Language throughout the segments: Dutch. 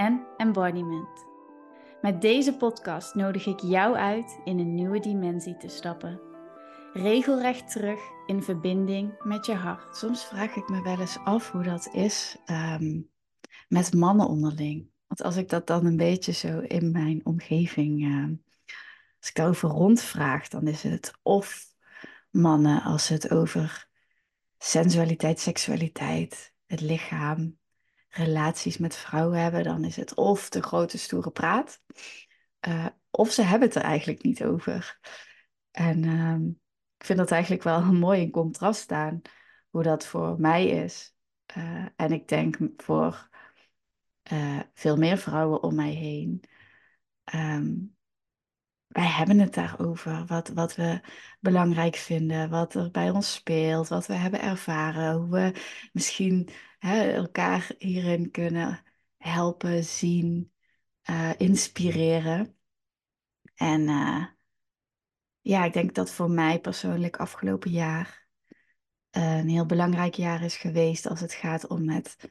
en embodiment. Met deze podcast nodig ik jou uit in een nieuwe dimensie te stappen. Regelrecht terug in verbinding met je hart. Soms vraag ik me wel eens af hoe dat is um, met mannen onderling. Want als ik dat dan een beetje zo in mijn omgeving, uh, als ik daarover rondvraag, dan is het of mannen als het over sensualiteit, seksualiteit, het lichaam, relaties met vrouwen hebben, dan is het of de grote stoere praat, uh, of ze hebben het er eigenlijk niet over. En uh, ik vind dat eigenlijk wel mooi in contrast staan, hoe dat voor mij is. Uh, en ik denk voor uh, veel meer vrouwen om mij heen. Um, wij hebben het daarover, wat, wat we belangrijk vinden, wat er bij ons speelt, wat we hebben ervaren, hoe we misschien hè, elkaar hierin kunnen helpen, zien, uh, inspireren. En uh, ja, ik denk dat voor mij persoonlijk afgelopen jaar uh, een heel belangrijk jaar is geweest als het gaat om het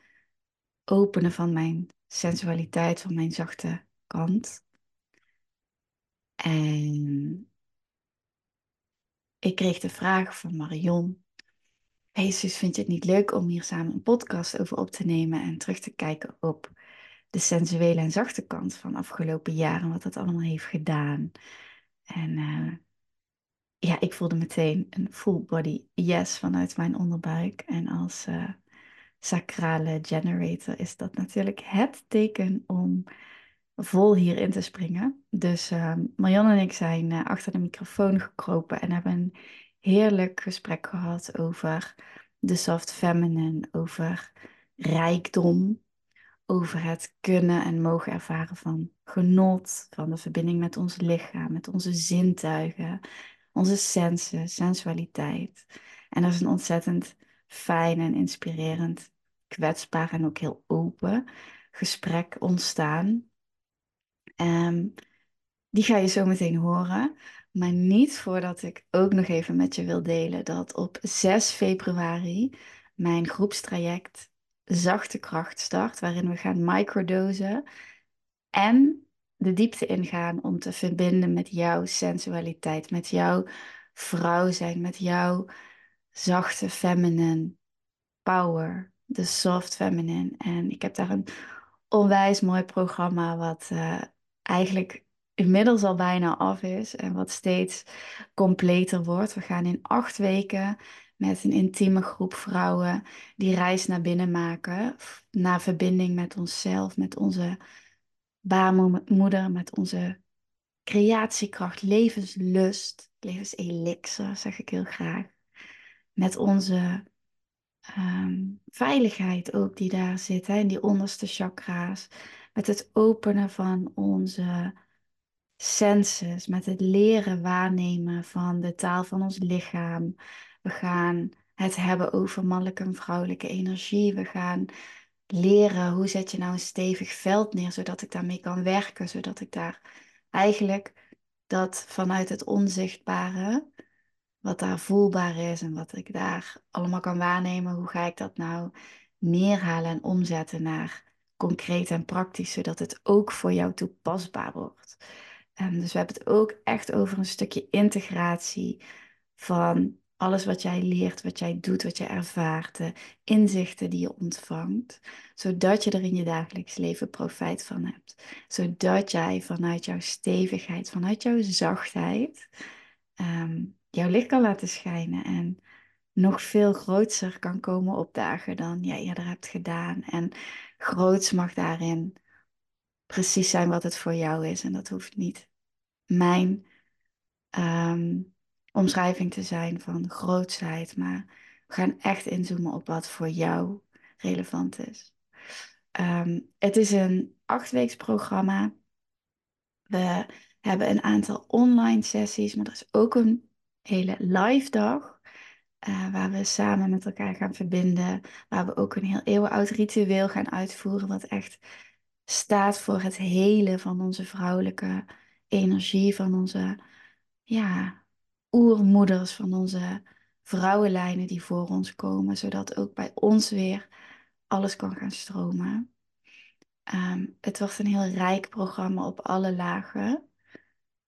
openen van mijn sensualiteit, van mijn zachte kant. En ik kreeg de vraag van Marion. Hey zus, vind je het niet leuk om hier samen een podcast over op te nemen en terug te kijken op de sensuele en zachte kant van afgelopen jaren, wat dat allemaal heeft gedaan. En uh, ja, ik voelde meteen een full body yes vanuit mijn onderbuik. En als uh, sacrale generator is dat natuurlijk het teken om vol hierin te springen. Dus uh, Marianne en ik zijn uh, achter de microfoon gekropen en hebben een heerlijk gesprek gehad over de soft feminine, over rijkdom, over het kunnen en mogen ervaren van genot, van de verbinding met ons lichaam, met onze zintuigen, onze sensen, sensualiteit. En dat is een ontzettend fijn en inspirerend, kwetsbaar en ook heel open gesprek ontstaan. Um, die ga je zo meteen horen. Maar niet voordat ik ook nog even met je wil delen dat op 6 februari mijn groepstraject Zachte Kracht start. Waarin we gaan microdosen en de diepte ingaan om te verbinden met jouw sensualiteit, met jouw vrouw zijn, met jouw zachte feminine power, de soft feminine. En ik heb daar een onwijs mooi programma wat uh, eigenlijk inmiddels al bijna af is en wat steeds completer wordt. We gaan in acht weken met een intieme groep vrouwen die reis naar binnen maken, naar verbinding met onszelf, met onze baarmoeder, met onze creatiekracht, levenslust, levenselixer, zeg ik heel graag. Met onze um, veiligheid ook die daar zit, hè, in die onderste chakra's met het openen van onze senses, met het leren waarnemen van de taal van ons lichaam. We gaan het hebben over mannelijke en vrouwelijke energie. We gaan leren hoe zet je nou een stevig veld neer, zodat ik daarmee kan werken, zodat ik daar eigenlijk dat vanuit het onzichtbare, wat daar voelbaar is en wat ik daar allemaal kan waarnemen, hoe ga ik dat nou neerhalen en omzetten naar concreet en praktisch, zodat het ook voor jou toepasbaar wordt. Um, dus we hebben het ook echt over een stukje integratie van alles wat jij leert, wat jij doet, wat je ervaart, de inzichten die je ontvangt, zodat je er in je dagelijks leven profijt van hebt. Zodat jij vanuit jouw stevigheid, vanuit jouw zachtheid, um, jouw licht kan laten schijnen en nog veel groter kan komen opdagen dan jij eerder hebt gedaan. En groots mag daarin precies zijn wat het voor jou is. En dat hoeft niet mijn um, omschrijving te zijn van grootsheid. Maar we gaan echt inzoomen op wat voor jou relevant is. Ehm, het is een achtweeksprogramma. We hebben een aantal online sessies, maar er is ook een hele live dag. Uh, waar we samen met elkaar gaan verbinden. Waar we ook een heel eeuwenoud ritueel gaan uitvoeren. Wat echt staat voor het hele van onze vrouwelijke energie. Van onze ja, oermoeders, van onze vrouwenlijnen die voor ons komen. Zodat ook bij ons weer alles kan gaan stromen. Um, het wordt een heel rijk programma op alle lagen.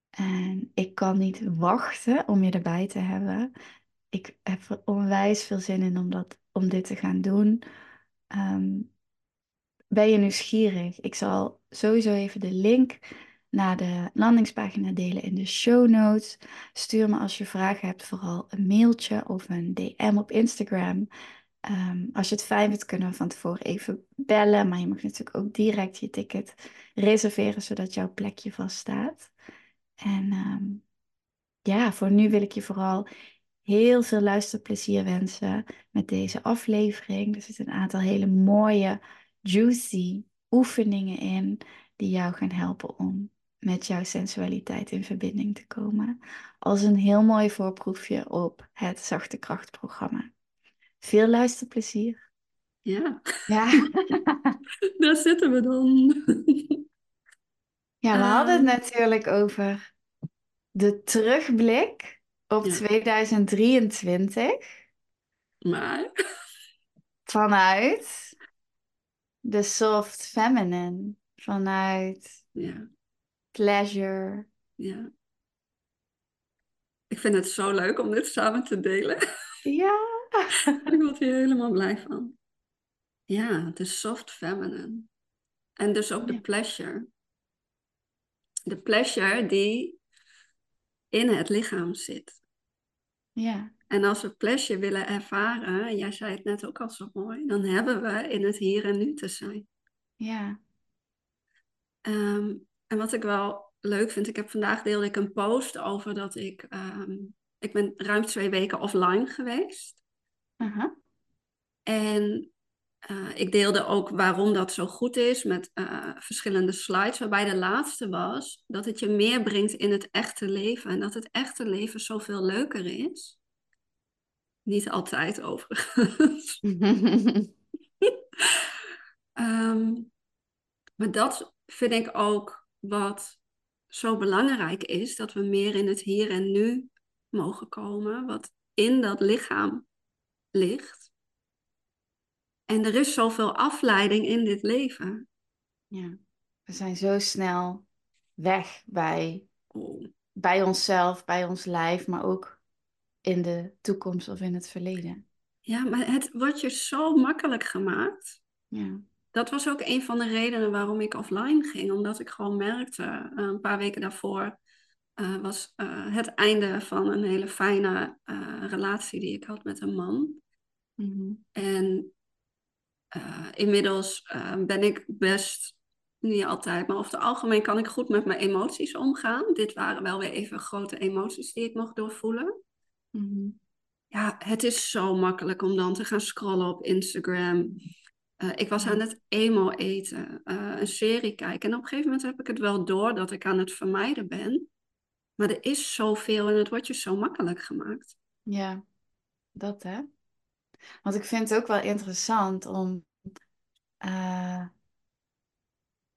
En ik kan niet wachten om je erbij te hebben. Ik heb er onwijs veel zin in om, dat, om dit te gaan doen. Um, ben je nieuwsgierig? Ik zal sowieso even de link naar de landingspagina delen in de show notes. Stuur me als je vragen hebt vooral een mailtje of een DM op Instagram. Um, als je het fijn vindt, kunnen we van tevoren even bellen. Maar je mag natuurlijk ook direct je ticket reserveren, zodat jouw plekje vaststaat. En um, ja, voor nu wil ik je vooral heel veel luisterplezier wensen met deze aflevering. Er zitten een aantal hele mooie, juicy oefeningen in die jou gaan helpen om met jouw sensualiteit in verbinding te komen. Als een heel mooi voorproefje op het Zachte Krachtprogramma. Veel luisterplezier. Ja. Ja. Daar zitten we dan. Ja, we hadden het ehm. natuurlijk over de terugblik op 2023. Maar. Vanuit de soft feminine. Vanuit ja. pleasure. Ja. Ik vind het zo leuk om dit samen te delen. Ja. Ik word hier helemaal blij van. Ja, de soft feminine. En dus ook de pleasure. De pleasure die in het lichaam zit. Ja. En als we pleasure willen ervaren, jij zei het net ook al zo mooi, dan hebben we in het hier en nu te zijn. Ja. Ehm, en wat ik wel leuk vind, ik heb vandaag deelde ik een post over dat ik, ehm, ik ben ruim twee weken offline geweest. Uh En uh, ik deelde ook waarom dat zo goed is met uh, verschillende slides, waarbij de laatste was dat het je meer brengt in het echte leven en dat het echte leven zoveel leuker is. Niet altijd overigens. um, maar dat vind ik ook wat zo belangrijk is, dat we meer in het hier en nu mogen komen, wat in dat lichaam ligt. En er is zoveel afleiding in dit leven. Ja, we zijn zo snel weg bij, oh. bij onszelf, bij ons lijf, maar ook in de toekomst of in het verleden. Ja, maar het wordt je zo makkelijk gemaakt. Ja. Dat was ook een van de redenen waarom ik offline ging. Omdat ik gewoon merkte, uh, een paar weken daarvoor uh, was uh, het einde van een hele fijne relatie die ik had met een man. Mm -hmm. En inmiddels ben ik best, niet altijd, maar over het algemeen kan ik goed met mijn emoties omgaan. Dit waren wel weer even grote emoties die ik mocht doorvoelen. Mm-hmm. Ja, het is zo makkelijk om dan te gaan scrollen op Instagram. Uh, ik was aan het emo eten, uh, een serie kijken. En op een gegeven moment heb ik het wel door dat ik aan het vermijden ben. Maar er is zoveel en het wordt je zo makkelijk gemaakt. Ja, dat hè. Want ik vind het ook wel interessant om uh,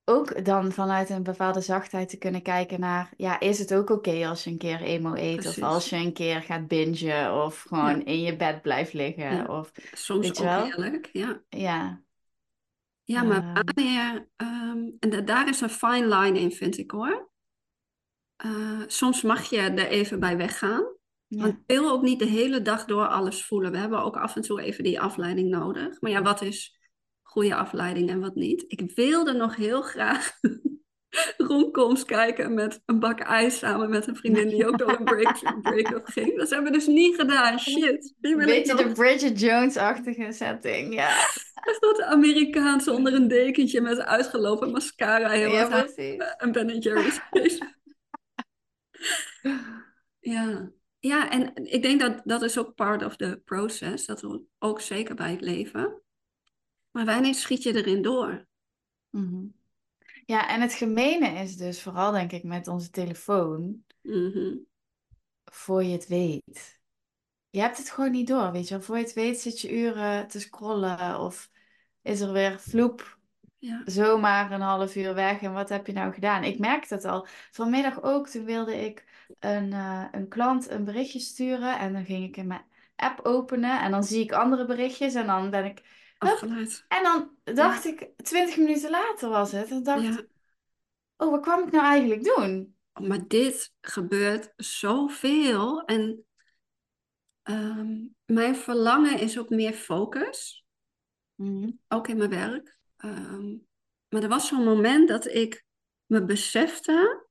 ook dan vanuit een bepaalde zachtheid te kunnen kijken naar, ja, is het ook oké als je een keer emo eet Precies. of als je een keer gaat bingen of gewoon Ja. in je bed blijft liggen Ja. of Soms Weet je ook wel? heerlijk, ja. ja, Ja, maar Ehm. wanneer... ehm, en da- daar is een fine line in, vind ik hoor. Eh, soms mag je er even bij weggaan. Want ik wil ook niet de hele dag door alles voelen. We hebben ook af en toe even die afleiding nodig. Maar ja, wat is goede afleiding en wat niet? Ik wilde nog heel graag romcoms kijken met een bak ijs samen met een vriendin die ook door een break- break-up ging. Dat hebben we dus niet gedaan. Shit. Een beetje de Bridget Jones-achtige setting, ja. Staat de Amerikaanse onder een dekentje met uitgelopen mascara. Heel Ja, wat aan- precies. een Ben Jerry's. Ja. Ja, en ik denk dat dat is ook part of the process. Dat hoort ook zeker bij het leven. Maar wanneer schiet je erin door? Mhm. Ja, en het gemene is dus vooral, denk ik, met onze telefoon, Mhm. voor je het weet. Je hebt het gewoon niet door, weet je wel. Voor je het weet zit je uren te scrollen of is er weer vloep Ja. zomaar een half uur weg en wat heb je nou gedaan? Ik merk dat al. Vanmiddag ook, toen wilde ik een, eh, een klant een berichtje sturen en dan ging ik in mijn app openen en dan zie ik andere berichtjes en dan ben ik... Hup, en dan dacht ik, twintig minuten later was het, en dacht Ja. oh, wat kwam ik nou eigenlijk doen? Maar dit gebeurt zoveel. En ehm, mijn verlangen is op meer focus. Mhm. Ook in mijn werk. Ehm, maar er was zo'n moment dat ik me besefte.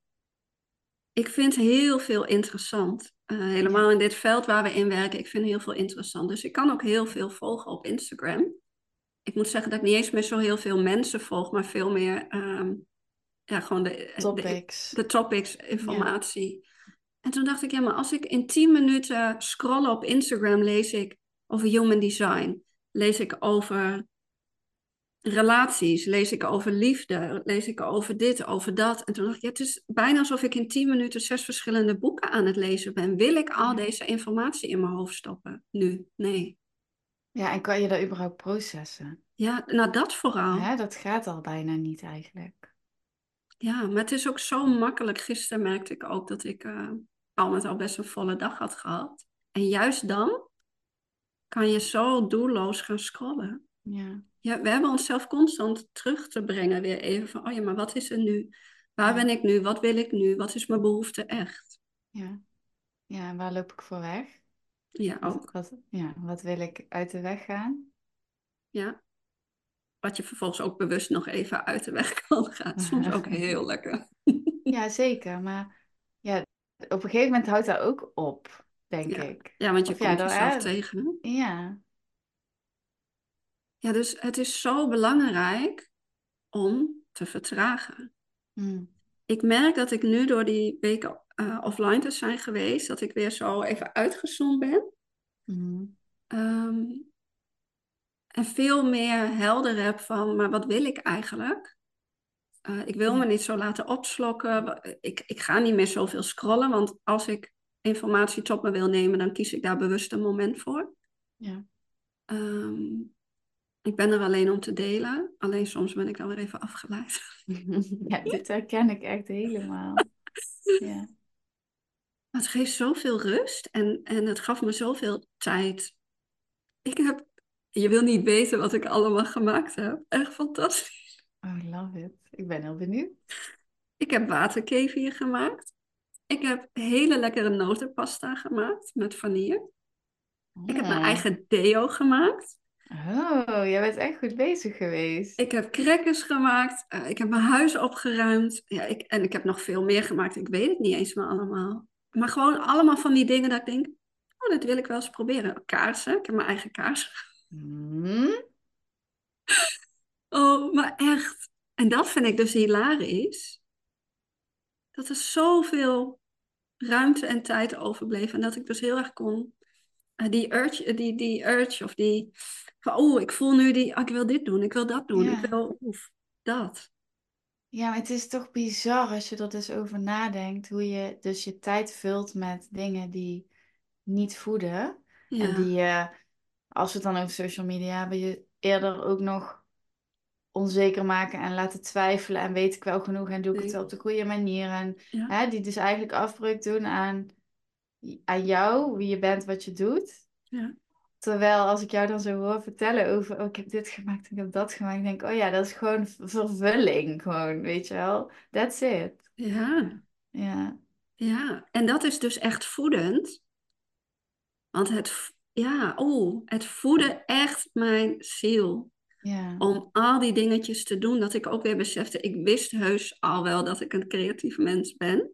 Ik vind heel veel interessant. Eh, helemaal in dit veld waar we in werken. Ik vind heel veel interessant. Dus ik kan ook heel veel volgen op Instagram. Ik moet zeggen dat ik niet eens meer zo heel veel mensen volg. Maar veel meer ehm, ja, gewoon de, Topics. de topics, informatie. En toen dacht ik, ja, maar als ik in 10 minuten scrollen op Instagram, lees ik over human design. Lees ik over relaties, lees ik over liefde, lees ik over dit, over dat. En toen dacht ik, ja, het is bijna alsof ik in 10 minuten zes verschillende boeken aan het lezen ben. Wil ik al Ja. deze informatie in mijn hoofd stoppen? Nu? Nee. Ja, en kan je dat überhaupt processen? Ja, nou dat vooral. Hè, dat gaat al bijna niet eigenlijk. Ja, maar het is ook zo makkelijk. Gisteren merkte ik ook dat ik eh, al met al best een volle dag had gehad. En juist dan kan je zo doelloos gaan scrollen. Ja, Ja, we hebben onszelf constant terug te brengen weer even van, oh ja, maar wat is er nu? Waar Ja. ben ik nu? Wat wil ik nu? Wat is mijn behoefte echt? ja. Ja, en waar loop ik voor weg? Ja, ook. wat, ja, wat wil ik uit de weg gaan? Ja. Wat je vervolgens ook bewust nog even uit de weg kan gaan. Soms ook heel lekker. Ja, zeker. Maar ja, op een gegeven moment houdt dat ook op, denk Ja. ik. Ja, want je Of ja, komt dan, jezelf tegen. hè? Ja, Ja, dus het is zo belangrijk om te vertragen. Hm. Ik merk dat ik nu door die weken eh, offline te zijn geweest, dat ik weer zo even uitgezoomd ben. Mhm. Ehm, en veel meer helder heb van, maar wat wil ik eigenlijk? Eh, ik wil Ja. me niet zo laten opslokken. Ik, ik ga niet meer zoveel scrollen, want als ik informatie tot me wil nemen, dan kies ik daar bewust een moment voor. Ja. Ehm, ik ben er alleen om te delen. Alleen soms ben ik dan weer even afgeleid. Ja, dit herken ik echt helemaal. Ja. Maar het geeft zoveel rust en, en het gaf me zoveel tijd. Ik heb, je wil niet weten wat ik allemaal gemaakt heb. Echt fantastisch. Oh, I love it. Ik ben heel benieuwd. Ik heb waterkefir gemaakt. Ik heb hele lekkere notenpasta gemaakt met vanille. Ik heb mijn eigen deo gemaakt. Oh, jij bent echt goed bezig geweest. Ik heb crackers gemaakt. Eh, ik heb mijn huis opgeruimd. Ja, ik, en ik heb nog veel meer gemaakt. Ik weet het niet eens meer allemaal. Maar gewoon allemaal van die dingen dat ik denk... Oh, dat wil ik wel eens proberen. Kaarsen. Ik heb mijn eigen kaarsen. Hmm? Oh, maar echt. En dat vind ik dus hilarisch. Dat er zoveel ruimte en tijd overbleef. En dat ik dus heel erg kon... eh, die, urge, die, die urge of die... van, Oh, ik voel nu die... ah, ik wil dit doen. Ik wil dat doen. Ja. Ik wil... Oef, dat. Ja, maar het is toch bizar als je er dus over nadenkt, hoe je dus je tijd vult met dingen die niet voeden. En die je, als we het dan over social media hebben, je eerder ook nog onzeker maken en laten twijfelen. En weet ik wel genoeg en doe ik het wel op de goede manier. En Ja. hè, die dus eigenlijk afbreuk doen aan, aan jou, wie je bent, wat je doet. Ja. Terwijl als ik jou dan zo hoor vertellen over, oh, ik heb dit gemaakt, ik heb dat gemaakt, denk ik, oh ja, dat is gewoon vervulling, gewoon, weet je wel. That's it. Ja. Ja, Ja, en dat is dus echt voedend. Want het, ja, oh, het voedde echt mijn ziel. ja, Om al die dingetjes te doen, dat ik ook weer besefte, ik wist heus al wel dat ik een creatief mens ben.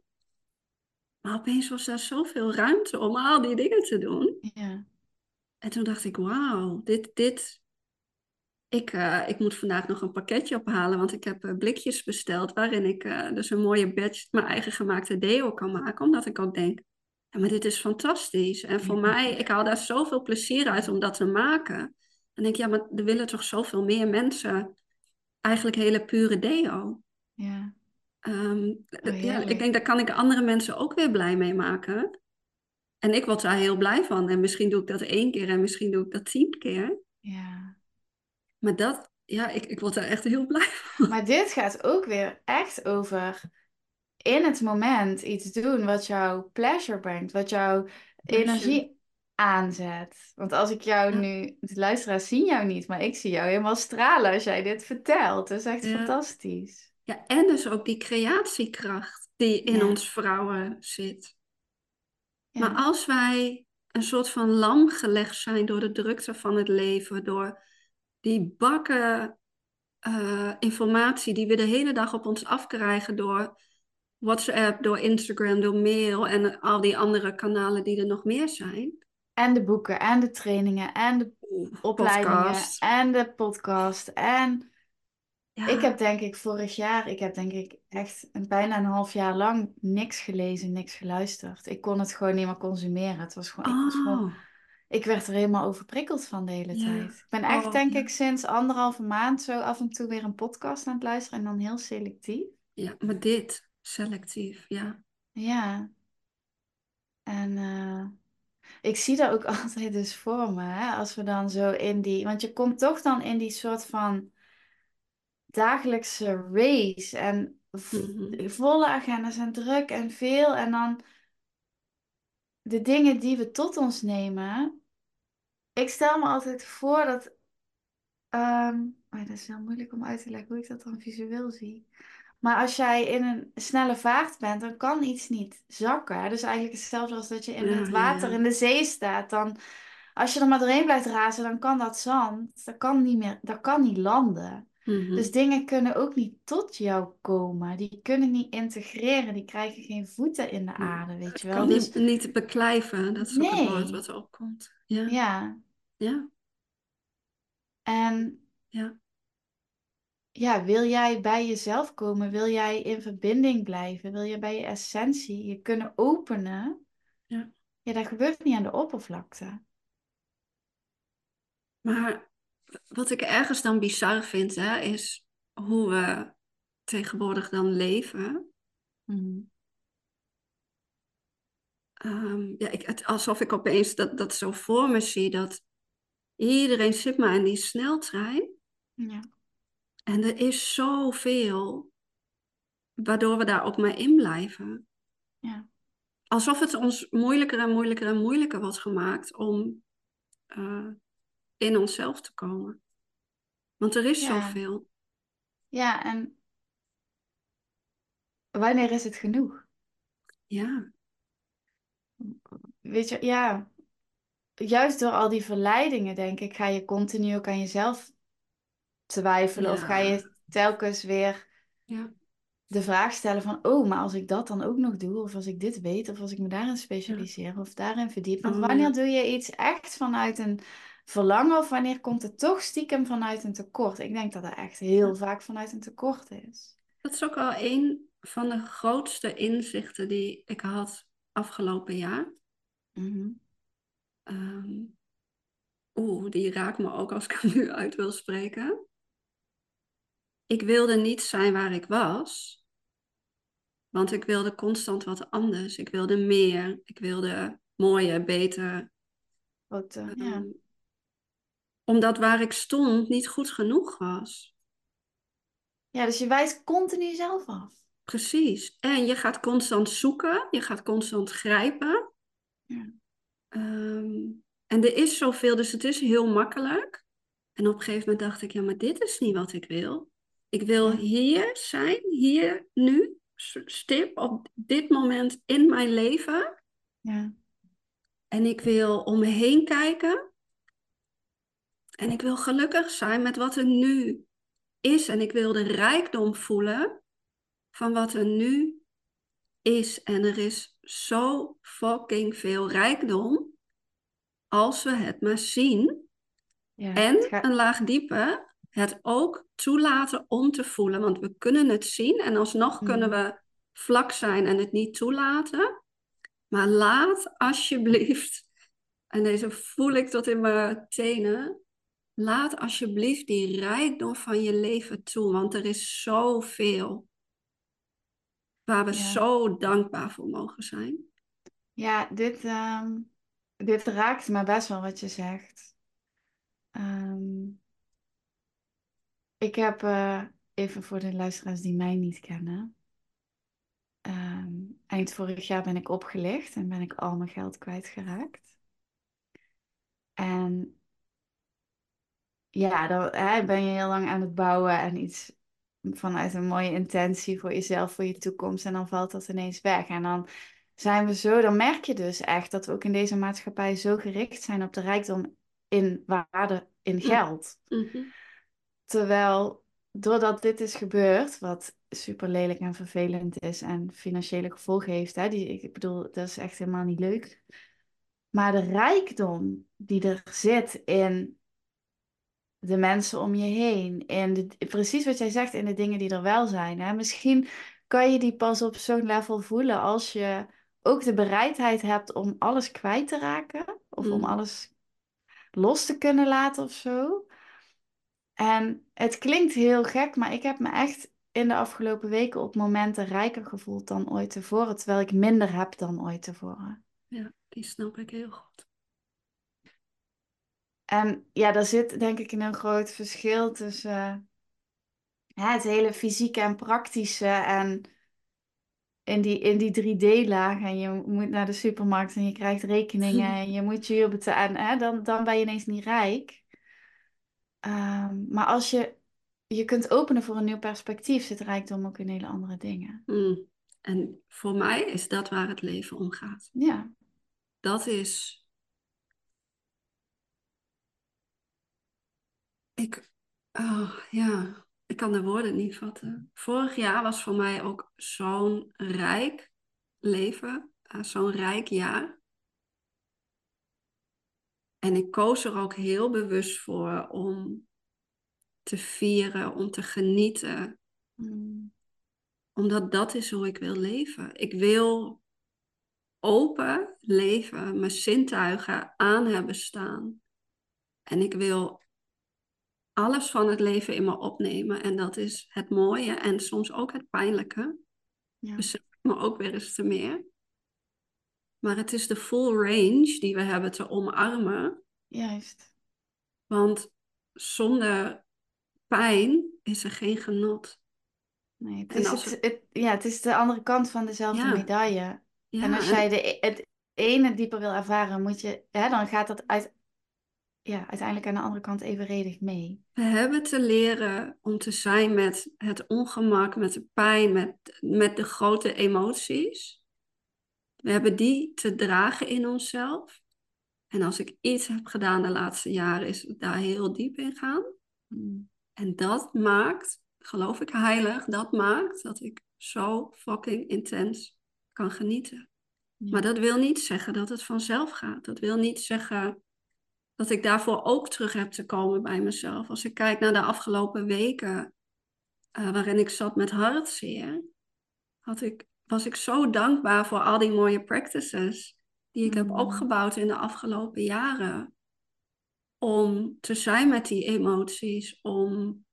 Maar opeens was daar zoveel ruimte om al die dingen te doen. ja, En toen dacht ik, wauw, dit, dit. Ik, eh, ik moet vandaag nog een pakketje ophalen, want ik heb eh, blikjes besteld waarin ik eh, dus een mooie batch, mijn eigen gemaakte deo kan maken. Omdat ik ook denk, ja, maar dit is fantastisch. En voor Ja. mij, ik haal daar zoveel plezier uit om dat te maken. En denk, ja, maar er willen toch zoveel meer mensen eigenlijk hele pure deo. Ja. Ehm, Oh, ja, ik denk, daar kan ik andere mensen ook weer blij mee maken. En ik word daar heel blij van. En misschien doe ik dat één keer en misschien doe ik dat tien keer. Ja. Maar dat, ja, ik, ik word daar echt heel blij van. Maar dit gaat ook weer echt over in het moment iets doen wat jou pleasure brengt, wat jouw energie aanzet. Want als ik jou Ja. nu, de luisteraars zien jou niet, maar ik zie jou helemaal stralen als jij dit vertelt. Dat is echt Ja. fantastisch. Ja, en dus ook die creatiekracht die in Ja. ons vrouwen zit. Ja. Maar als wij een soort van lam gelegd zijn door de drukte van het leven, door die bakken eh, informatie die we de hele dag op ons afkrijgen door WhatsApp, door Instagram, door mail en al die andere kanalen die er nog meer zijn. En de boeken en de trainingen en de opleidingen Podcast. en de podcast en Ja, Ik heb denk ik vorig jaar, ik heb denk ik echt een, bijna een half jaar lang niks gelezen, niks geluisterd. Ik kon het gewoon niet meer consumeren. Het was gewoon, ik, was gewoon, ik werd er helemaal overprikkeld van de hele Ja. tijd. Ik ben echt Oh, denk ja. ik sinds anderhalve maand zo af en toe weer een podcast aan het luisteren en dan heel selectief. ja, maar dit, selectief, ja. Ja. En eh, ik zie dat ook altijd dus voor me, hè? Als we dan zo in die, want je komt toch dan in die soort van dagelijkse race en Mhm. volle agenda's en druk en veel. En dan de dingen die we tot ons nemen. Ik stel me altijd voor dat. oh, dat is heel moeilijk om uit te leggen hoe ik dat dan visueel zie. Maar als jij in een snelle vaart bent, dan kan iets niet zakken. Dus eigenlijk hetzelfde als dat je in het water in de zee staat. Dan, als je er maar doorheen blijft razen, dan kan dat zand, dat kan niet meer, dat kan niet landen. Mhm. Dus dingen kunnen ook niet tot jou komen. Die kunnen niet integreren. Die krijgen geen voeten in de aarde, weet Het je wel. kan Dus niet, niet beklijven, dat is ook het woord wat opkomt. Ja, Ja. ja, En ja. ja, wil jij bij jezelf komen? Wil jij in verbinding blijven? Wil je bij je essentie je kunnen openen? Ja. Ja, dat gebeurt niet aan de oppervlakte. Maar wat ik ergens dan bizar vind, hè, is hoe we tegenwoordig dan leven. Mhm. Ehm, ja, ik, het, alsof ik opeens dat, dat zo voor me zie, dat iedereen zit maar in die sneltrein. Ja. En er is zoveel, waardoor we daar ook maar in blijven. Ja. Alsof het ons moeilijker en moeilijker en moeilijker wordt gemaakt om eh, in onszelf te komen. Want er is Ja. zoveel. Ja, en wanneer is het genoeg? Ja, Weet je, ja, juist door al die verleidingen, denk ik, ga je continu ook aan jezelf twijfelen. Of ga je telkens weer ja, de vraag stellen van, oh, maar als ik dat dan ook nog doe, of als ik dit weet, of als ik me daarin specialiseer, of daarin verdiep. Want Oh, wanneer doe je iets echt vanuit een verlangen, of wanneer komt het toch stiekem vanuit een tekort? Ik denk dat het echt heel vaak vanuit een tekort is. Dat is ook wel een van de grootste inzichten die ik had afgelopen jaar. Mhm. Ehm, Oeh, die raakt me ook als ik hem nu uit wil spreken. Ik wilde niet zijn waar ik was, want ik wilde constant wat anders. Ik wilde meer, ik wilde mooier, beter. Wat, eh, Ehm, ja. Omdat waar ik stond niet goed genoeg was. ja, dus je wijst continu zelf af. Precies. En je gaat constant zoeken, je gaat constant grijpen. Ja. Ehm, en er is zoveel, dus het is heel makkelijk. En op een gegeven moment dacht ik, ja, maar dit is niet wat ik wil. Ik wil hier zijn, hier, nu, stip op dit moment in mijn leven. Ja. En ik wil om me heen kijken. En ik wil gelukkig zijn met wat er nu is. En ik wil de rijkdom voelen van wat er nu is. En er is zo fucking veel rijkdom als we het maar zien. Ja. En gaat- een laag dieper, het ook toelaten om te voelen. Want we kunnen het zien en alsnog kunnen Mhm. we vlak zijn en het niet toelaten. Maar laat alsjeblieft, en deze voel ik tot in mijn tenen, laat alsjeblieft die rijkdom van je leven toe, want er is zoveel waar we Ja. zo dankbaar voor mogen zijn. Ja, dit, ehm, dit raakt me best wel wat je zegt. Ehm, ik heb, eh, even voor de luisteraars die mij niet kennen. Ehm, eind vorig jaar ben ik opgelicht en ben ik al mijn geld kwijtgeraakt. En ja, dan hè, ben je heel lang aan het bouwen en iets vanuit een mooie intentie voor jezelf, voor je toekomst. En dan valt dat ineens weg. En dan zijn we zo, dan merk je dus echt dat we ook in deze maatschappij zo gericht zijn op de rijkdom in waarde, in geld. Mhm. Terwijl, doordat dit is gebeurd, wat super lelijk en vervelend is en financiële gevolgen heeft, hè, die, ik bedoel, dat is echt helemaal niet leuk. Maar de rijkdom die er zit in de mensen om je heen, de, precies wat jij zegt, in de dingen die er wel zijn. Hè? Misschien kan je die pas op zo'n level voelen als je ook de bereidheid hebt om alles kwijt te raken, of om Mm. alles los te kunnen laten of zo. En het klinkt heel gek, maar ik heb me echt in de afgelopen weken op momenten rijker gevoeld dan ooit tevoren, terwijl ik minder heb dan ooit tevoren. Ja, die snap ik heel goed. En ja, daar zit denk ik een heel groot verschil tussen ja, het hele fysieke en praktische en in die, in die 3D-laag. En je moet naar de supermarkt en je krijgt rekeningen en je moet je huur betalen. Hè, dan, dan ben je ineens niet rijk. Ehm, maar als je je kunt openen voor een nieuw perspectief, zit rijkdom ook in hele andere dingen. Mm. En voor mij is dat waar het leven om gaat. Ja, Dat is. Ik, oh, ja, ik kan de woorden niet vatten. Vorig jaar was voor mij ook zo'n rijk leven, eh, zo'n rijk jaar. En ik koos er ook heel bewust voor om te vieren, om te genieten, Mm, omdat dat is hoe ik wil leven. Ik wil open leven, mijn zintuigen aan hebben staan. En ik wil alles van het leven in me opnemen. En dat is het mooie en soms ook het pijnlijke. ja. Besef me ook weer eens te meer. Maar het is de full range die we hebben te omarmen. Juist. Want zonder pijn is er geen genot. Nee, het, En is als het, het- ja, het is de andere kant van dezelfde Ja. medaille. Ja, en als jij de, e- het ene dieper wil ervaren, moet je, hè, dan gaat dat uit, ja, uiteindelijk aan de andere kant evenredig mee. We hebben te leren om te zijn met het ongemak, met de pijn, met, met de grote emoties. We hebben die te dragen in onszelf. En als ik iets heb gedaan de laatste jaren, is daar heel diep in gaan. Mm, En dat maakt, geloof ik heilig, dat maakt dat ik zo fucking intens kan genieten. ja. Maar dat wil niet zeggen dat het vanzelf gaat. Dat wil niet zeggen dat ik daarvoor ook terug heb te komen bij mezelf. Als ik kijk naar de afgelopen weken, eh, waarin ik zat met hartzeer, had ik, was ik zo dankbaar voor al die mooie practices die ik heb Mm. opgebouwd in de afgelopen jaren. Om te zijn met die emoties, om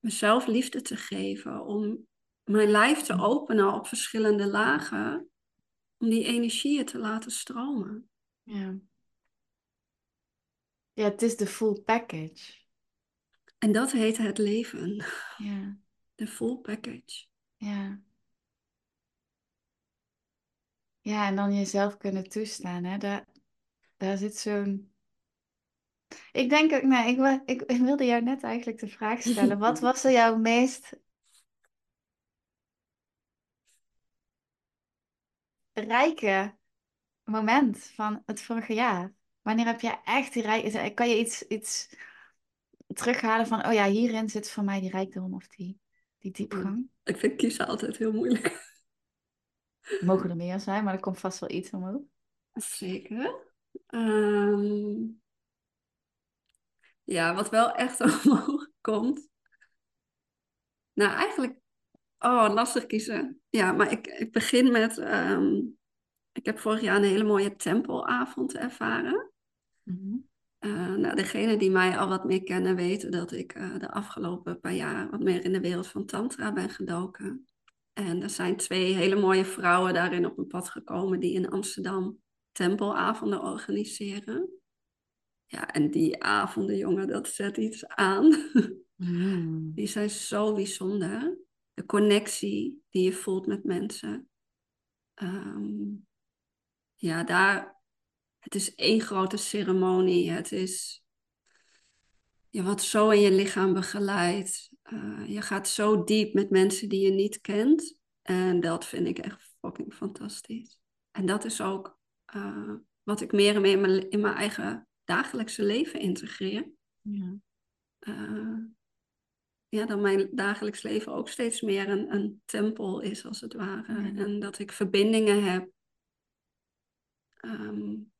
mezelf liefde te geven, om mijn lijf te openen op verschillende lagen, om die energieën te laten stromen. Ja. Ja, het is de full package. En dat heet het leven, Ja, de full package. ja. Ja, en dan jezelf kunnen toestaan, hè. Daar, daar zit zo'n... Ik denk ook, nee, ik, ik, ik wilde jou net eigenlijk de vraag stellen. Wat was er jouw meest rijke moment van het vorige jaar? Wanneer heb je echt die rijk... Kan je iets, iets terughalen van, oh ja, hierin zit voor mij die rijkdom of die, die diepgang? Ik vind kiezen altijd heel moeilijk. Mogen er meer zijn, maar er komt vast wel iets omhoog. Zeker. Ehm, ja, wat wel echt omhoog komt. Nou, eigenlijk, oh, lastig kiezen. Ja, maar ik, ik begin met, ehm, ik heb vorig jaar een hele mooie tempelavond ervaren. Uh, nou, degenen die mij al wat meer kennen weten dat ik uh, de afgelopen paar jaar wat meer in de wereld van Tantra ben gedoken. En er zijn twee hele mooie vrouwen daarin op een pad gekomen die in Amsterdam tempelavonden organiseren. Ja, en die avonden, jongen, dat zet iets aan. Mm. Die zijn zo bijzonder. De connectie die je voelt met mensen. Um, ja, daar, het is één grote ceremonie. Het is, je wordt zo in je lichaam begeleid. Uh, je gaat zo diep met mensen die je niet kent. En dat vind ik echt fucking fantastisch. En dat is ook uh, wat ik meer en meer in mijn, in mijn eigen dagelijkse leven integreer. Ja. Uh, ja, dat mijn dagelijks leven ook steeds meer een, een tempel is, als het ware. En dat ik verbindingen heb. Um,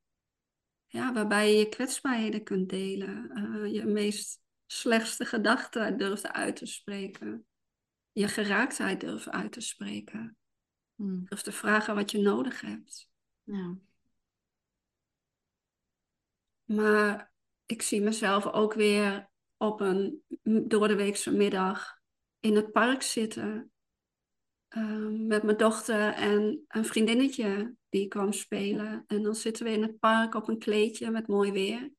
ja, waarbij je je kwetsbaarheden kunt delen. Uh, je meest slechtste gedachten durft uit te spreken. Je geraaktheid durft uit te spreken. Hmm. Durft te vragen wat je nodig hebt. Ja. Maar ik zie mezelf ook weer op een door de weekse middag in het park zitten. Ehm, met mijn dochter en een vriendinnetje die kwam spelen. En dan zitten we in het park op een kleedje met mooi weer.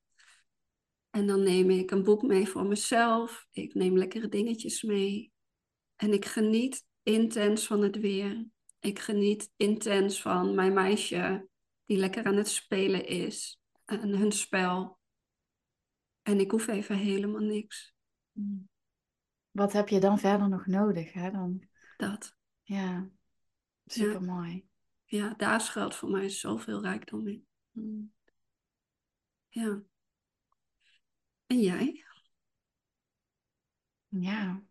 En dan neem ik een boek mee voor mezelf. Ik neem lekkere dingetjes mee. En ik geniet intens van het weer. Ik geniet intens van mijn meisje die lekker aan het spelen is en hun spel. En ik hoef even helemaal niks. Hmm. Wat heb je dan verder nog nodig? Hè? Dan... Dat. Ja, super mooi. Ja. ja, daar schuilt voor mij zoveel rijkdom in. Hmm. Ja. En jij? Ja.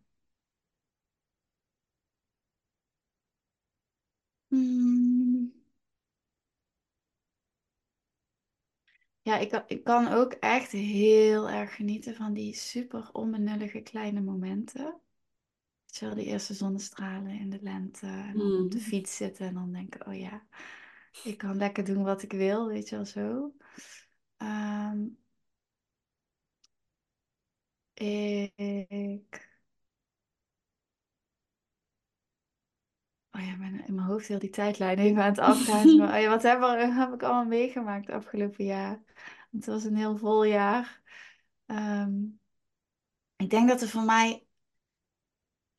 Hmm. Ja, ik, ik kan ook echt heel erg genieten van die super onbenullige kleine momenten. Wel, die eerste zonnestralen in de lente. En dan op de hmm. fiets zitten en dan denken, oh ja, ik kan lekker doen wat ik wil, weet je wel zo. Ehm, ik Oh ja, ben in mijn hoofd heel die tijdlijn even aan het afgaan. Maar, oh ja, wat heb, er, heb ik allemaal meegemaakt afgelopen jaar? Het was een heel vol jaar. Ehm, ik denk dat er voor mij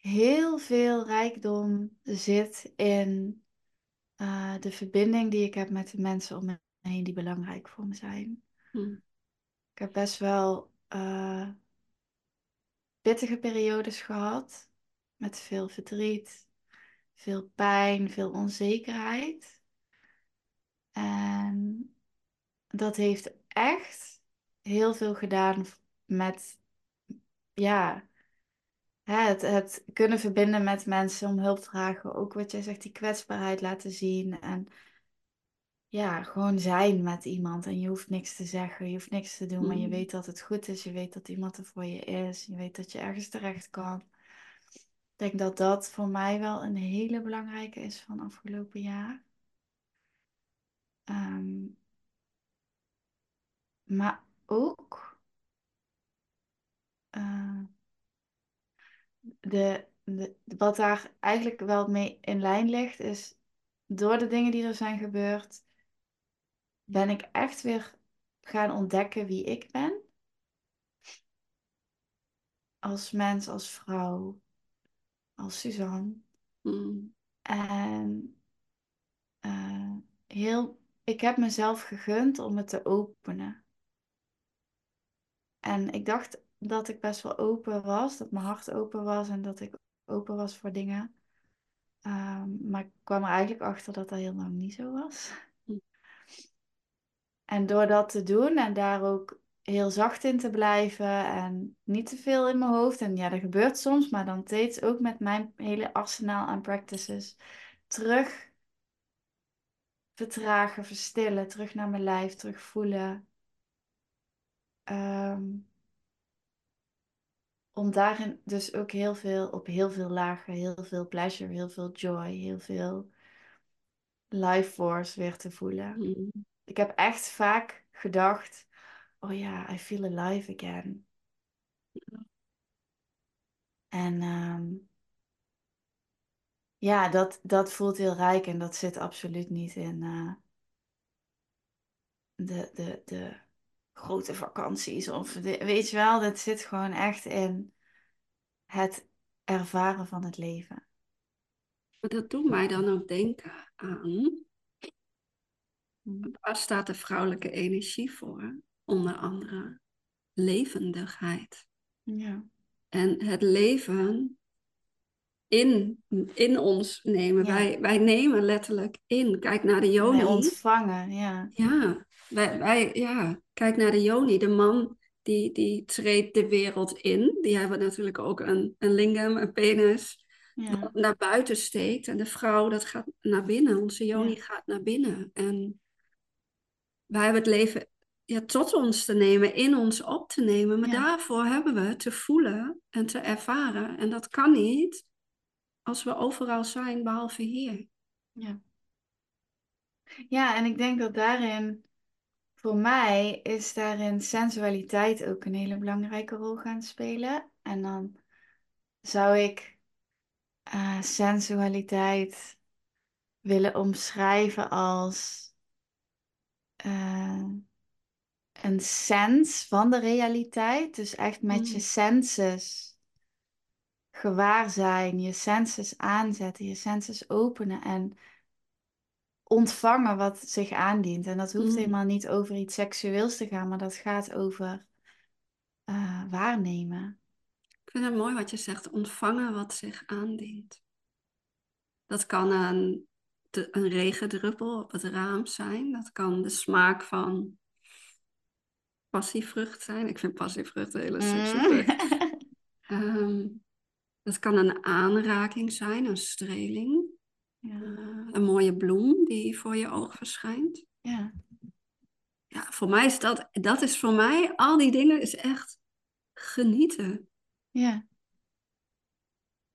heel veel rijkdom zit in uh, de verbinding die ik heb met de mensen om me heen die belangrijk voor me zijn. Hm. Ik heb best wel uh, pittige periodes gehad met veel verdriet, veel pijn, veel onzekerheid. En dat heeft echt heel veel gedaan met, ja, het, het kunnen verbinden met mensen om hulp te vragen. Ook wat jij zegt, die kwetsbaarheid laten zien. En ja, gewoon zijn met iemand. En je hoeft niks te zeggen, je hoeft niks te doen, maar je mm. weet dat het goed is. Je weet dat iemand er voor je is. Je weet dat je ergens terecht kan denk dat dat voor mij wel een hele belangrijke is van afgelopen jaar. Ehm, maar ook uh, de, de, wat daar eigenlijk wel mee in lijn ligt, is door de dingen die er zijn gebeurd, ben ik echt weer gaan ontdekken wie ik ben. Als mens, als vrouw, als Suzanne. Mm. En uh, heel, ik heb mezelf gegund om het te openen. En ik dacht dat ik best wel open was, dat mijn hart open was en dat ik open was voor dingen. Um, maar ik kwam er eigenlijk achter dat dat heel lang niet zo was. Hm. En door dat te doen en daar ook heel zacht in te blijven en niet te veel in mijn hoofd. En ja, dat gebeurt soms, maar dan steeds ook met mijn hele arsenaal aan practices terug vertragen, verstillen, terug naar mijn lijf, terug voelen. Ehm, om daarin dus ook heel veel, op heel veel lagen, heel veel pleasure, heel veel joy, heel veel life force weer te voelen. Mm. Ik heb echt vaak gedacht, oh ja, I feel alive again. En ehm, ja, dat, dat voelt heel rijk en dat zit absoluut niet in eh, de, de, de grote vakanties. Of de, weet je wel, dat zit gewoon echt in het ervaren van het leven. Dat doet mij dan ook denken aan. Mm. Waar staat de vrouwelijke energie voor? Onder andere levendigheid. Ja. En het leven in, in ons nemen. Ja. Wij, wij nemen letterlijk in. Kijk naar de Joni. Wij ontvangen, ja. Ja, wij, wij, ja, kijk naar de Joni. De man die, die treedt de wereld in. Die hebben natuurlijk ook een, een lingam, een penis. Ja, naar buiten steekt. En de vrouw, dat gaat naar binnen. Onze Joni Ja. gaat naar binnen. En wij hebben het leven ja, tot ons te nemen, in ons op te nemen. Maar Ja. daarvoor hebben we te voelen en te ervaren. En dat kan niet als we overal zijn, behalve hier. ja. Ja, en ik denk dat daarin, voor mij, is daarin sensualiteit ook een hele belangrijke rol gaan spelen. En dan zou ik eh, sensualiteit willen omschrijven als eh, een sens van de realiteit. Dus echt met je Mm. senses gewaar zijn, je senses aanzetten, je senses openen en ontvangen wat zich aandient. En dat hoeft Mm. helemaal niet over iets seksueels te gaan, maar dat gaat over eh, waarnemen. Ik vind het mooi wat je zegt, ontvangen wat zich aandient. Dat kan een, een regendruppel op het raam zijn. Dat kan de smaak van passievrucht zijn. Ik vind passievrucht een hele sexy vrucht. Ehm, dat kan een aanraking zijn, een streling. Ja. Eh, een mooie bloem die voor je oog verschijnt. ja, Ja, voor mij is dat, dat is voor mij, al die dingen is echt genieten. ja.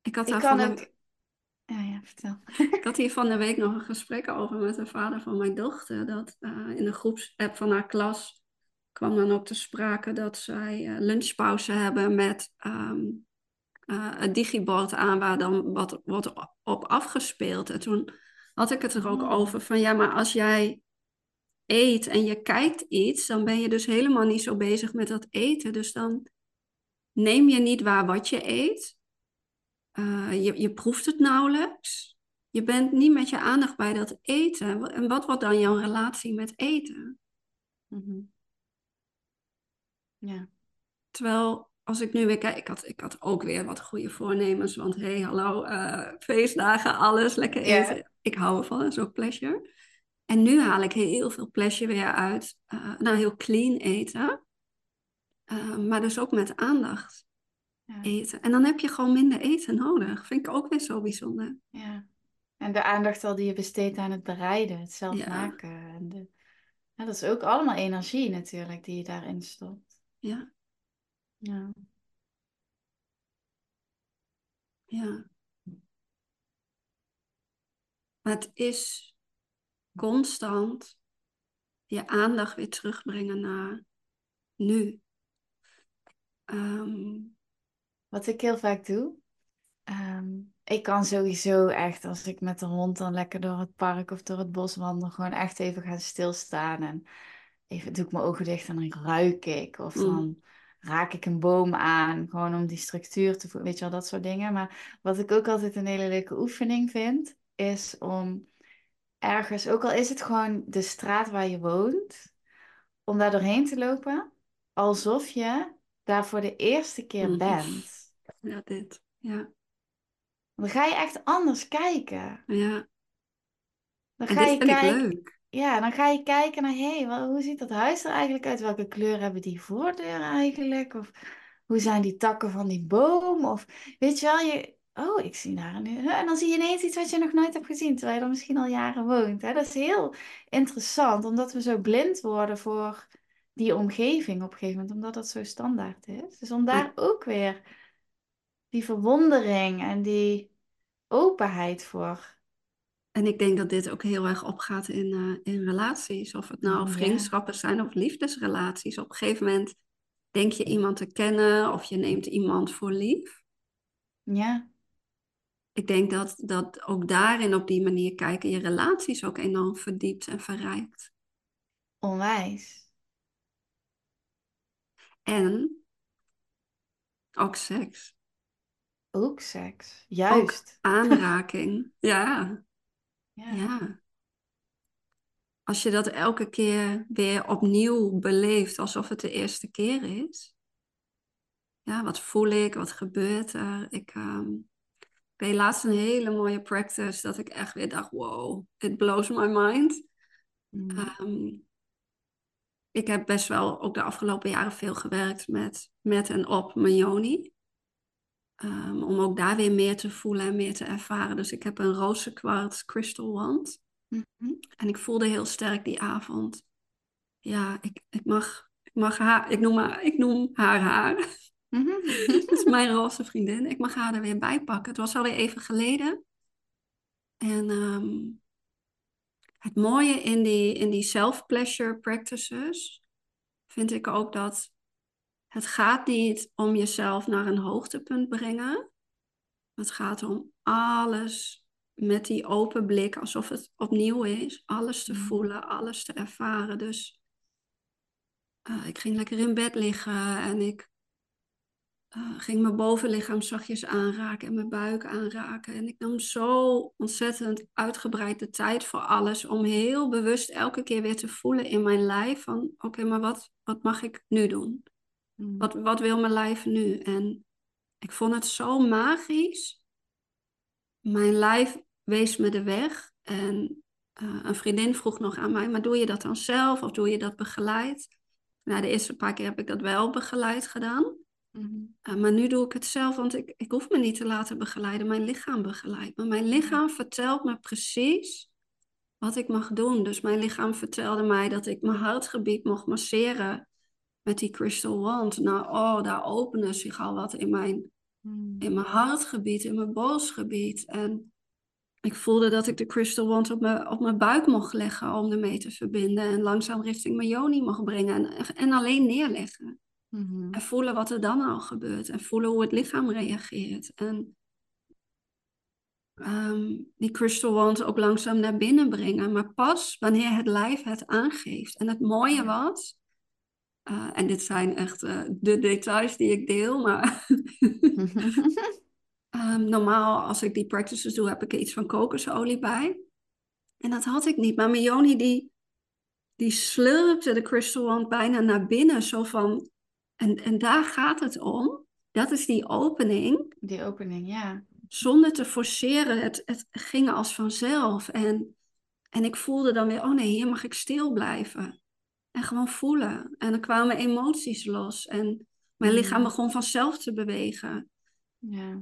Ik had, daar van ook. de, Ja, ja, vertel. ik had hier van de week nog een gesprek over met de vader van mijn dochter. Dat eh, in de groepsapp van haar klas kwam dan ook te sprake dat zij eh, lunchpauze hebben met ehm eh, het digibord aan waar dan wat wordt op afgespeeld. En toen had ik het er ook Oh. over van ja, maar als jij eet en je kijkt iets, dan ben je dus helemaal niet zo bezig met dat eten. Dus dan neem je niet waar wat je eet. Eh, je, je proeft het nauwelijks. Je bent niet met je aandacht bij dat eten. En wat wordt dan jouw relatie met eten? Mhm. Ja, Terwijl als ik nu weer kijk, ik had, ik had ook weer wat goede voornemens. Want hé, hey, hallo, eh, feestdagen, alles, lekker eten. Ik hou ervan, dat is ook pleasure. En nu haal ik heel veel pleasure weer uit. eh nou, heel clean eten. Eh, maar dus ook met aandacht ja, eten. En dan heb je gewoon minder eten nodig. Vind ik ook weer zo bijzonder. ja. En de aandacht al die je besteedt aan het bereiden, het zelf Ja. maken. En de... ja, dat is ook allemaal energie natuurlijk die je daarin stopt. Ja, Ja, ja. Maar het is constant je aandacht weer terugbrengen naar nu. Ehm, Wat ik heel vaak doe, ehm, ik kan sowieso echt als ik met de hond dan lekker door het park of door het bos wandel, gewoon echt even gaan stilstaan en even doe ik mijn ogen dicht en dan ruik ik of Mm. Raak ik een boom aan, gewoon om die structuur te voelen, weet je wel, dat soort dingen. Maar wat ik ook altijd een hele leuke oefening vind, is om ergens, ook al is het gewoon de straat waar je woont, om daar doorheen te lopen, alsof je daar voor de eerste keer Mhm. bent. ja, dit. Ja, Dan ga je echt anders kijken. ja. Dan En ga dit je vind ik kijken, leuk. Ja, dan ga je kijken naar, hé, hey, hoe ziet dat huis er eigenlijk uit? Welke kleur hebben die voordeuren eigenlijk? Of hoe zijn die takken van die boom? Of weet je wel, je, oh, ik zie daar een, en dan zie je ineens iets wat je nog nooit hebt gezien, terwijl je er misschien al jaren woont. Hè? Dat is heel interessant, omdat we zo blind worden voor die omgeving op een gegeven moment, omdat dat zo standaard is. Dus om daar ook weer die verwondering en die openheid voor en ik denk dat dit ook heel erg opgaat in, eh, in relaties. Of het nou ja. vriendschappen zijn of liefdesrelaties. Op een gegeven moment denk je iemand te kennen of je neemt iemand voor lief. Ja, Ik denk dat, dat ook daarin op die manier kijken je relaties ook enorm verdiept en verrijkt. onwijs. En ook seks. Ook seks. Ook Juist. aanraking. ja, Ja. ja. Als je dat elke keer weer opnieuw beleeft alsof het de eerste keer is. Ja, wat voel ik? Wat gebeurt er? Ik, ik deed laatst een hele mooie practice dat ik echt weer dacht, wow, it blows my mind. Mm. Ehm, ik heb best wel ook de afgelopen jaren veel gewerkt met, met en op mijn yoni. Ehm, om ook daar weer meer te voelen en meer te ervaren. Dus ik heb een roze kwarts crystal wand. Mhm. En ik voelde heel sterk die avond. Ja, ik, ik, mag, ik mag haar, ik noem haar, ik noem haar haar. Mhm. Dat is mijn roze vriendin. Ik mag haar er weer bij pakken. Het was alweer even geleden. En ehm, het mooie in die, in die self-pleasure practices vind ik ook dat het gaat niet om jezelf naar een hoogtepunt brengen. Het gaat om alles met die open blik, alsof het opnieuw is. Alles te Mm. voelen, alles te ervaren. Dus eh, ik ging lekker in bed liggen en ik eh, ging mijn bovenlichaam zachtjes aanraken en mijn buik aanraken. En ik nam zo ontzettend uitgebreid de tijd voor alles om heel bewust elke keer weer te voelen in mijn lijf van oké, maar wat, wat mag ik nu doen? Mm. Wat, wat wil mijn lijf nu? En ik vond het zo magisch. Mijn lijf wees me de weg. En eh, een vriendin vroeg nog aan mij, maar doe je dat dan zelf of doe je dat begeleid? Nou, de eerste paar keer heb ik dat wel begeleid gedaan. Mhm. Uh, maar nu doe ik het zelf, want ik, ik hoef me niet te laten begeleiden. Mijn lichaam begeleidt me. Mijn lichaam vertelt me precies wat ik mag doen. Dus mijn lichaam vertelde mij dat ik mijn hartgebied mocht masseren met die crystal wand. Nou, oh, daar opende zich al wat in mijn, Mm. in mijn hartgebied, in mijn borstgebied. En ik voelde dat ik de crystal wand op mijn, op mijn buik mocht leggen om ermee te verbinden. En langzaam richting mijn yoni mocht brengen. En, en alleen neerleggen. Mhm. En voelen wat er dan al gebeurt. En voelen hoe het lichaam reageert. En ehm, die crystal wand ook langzaam naar binnen brengen. Maar pas wanneer het lijf het aangeeft. En het mooie was... eh, en dit zijn echt eh, de details die ik deel. Maar ehm, normaal als ik die practices doe, heb ik er iets van kokosolie bij. En dat had ik niet. Maar mijn Yoni die, die slurpte de crystal wand bijna naar binnen. Zo van... En, en daar gaat het om. Dat is die opening. Die opening, ja. Zonder te forceren. Het, het ging als vanzelf. En, en ik voelde dan weer, oh nee, hier mag ik stil blijven. En gewoon voelen. En er kwamen emoties los. En mijn Mm. lichaam begon vanzelf te bewegen. Ja.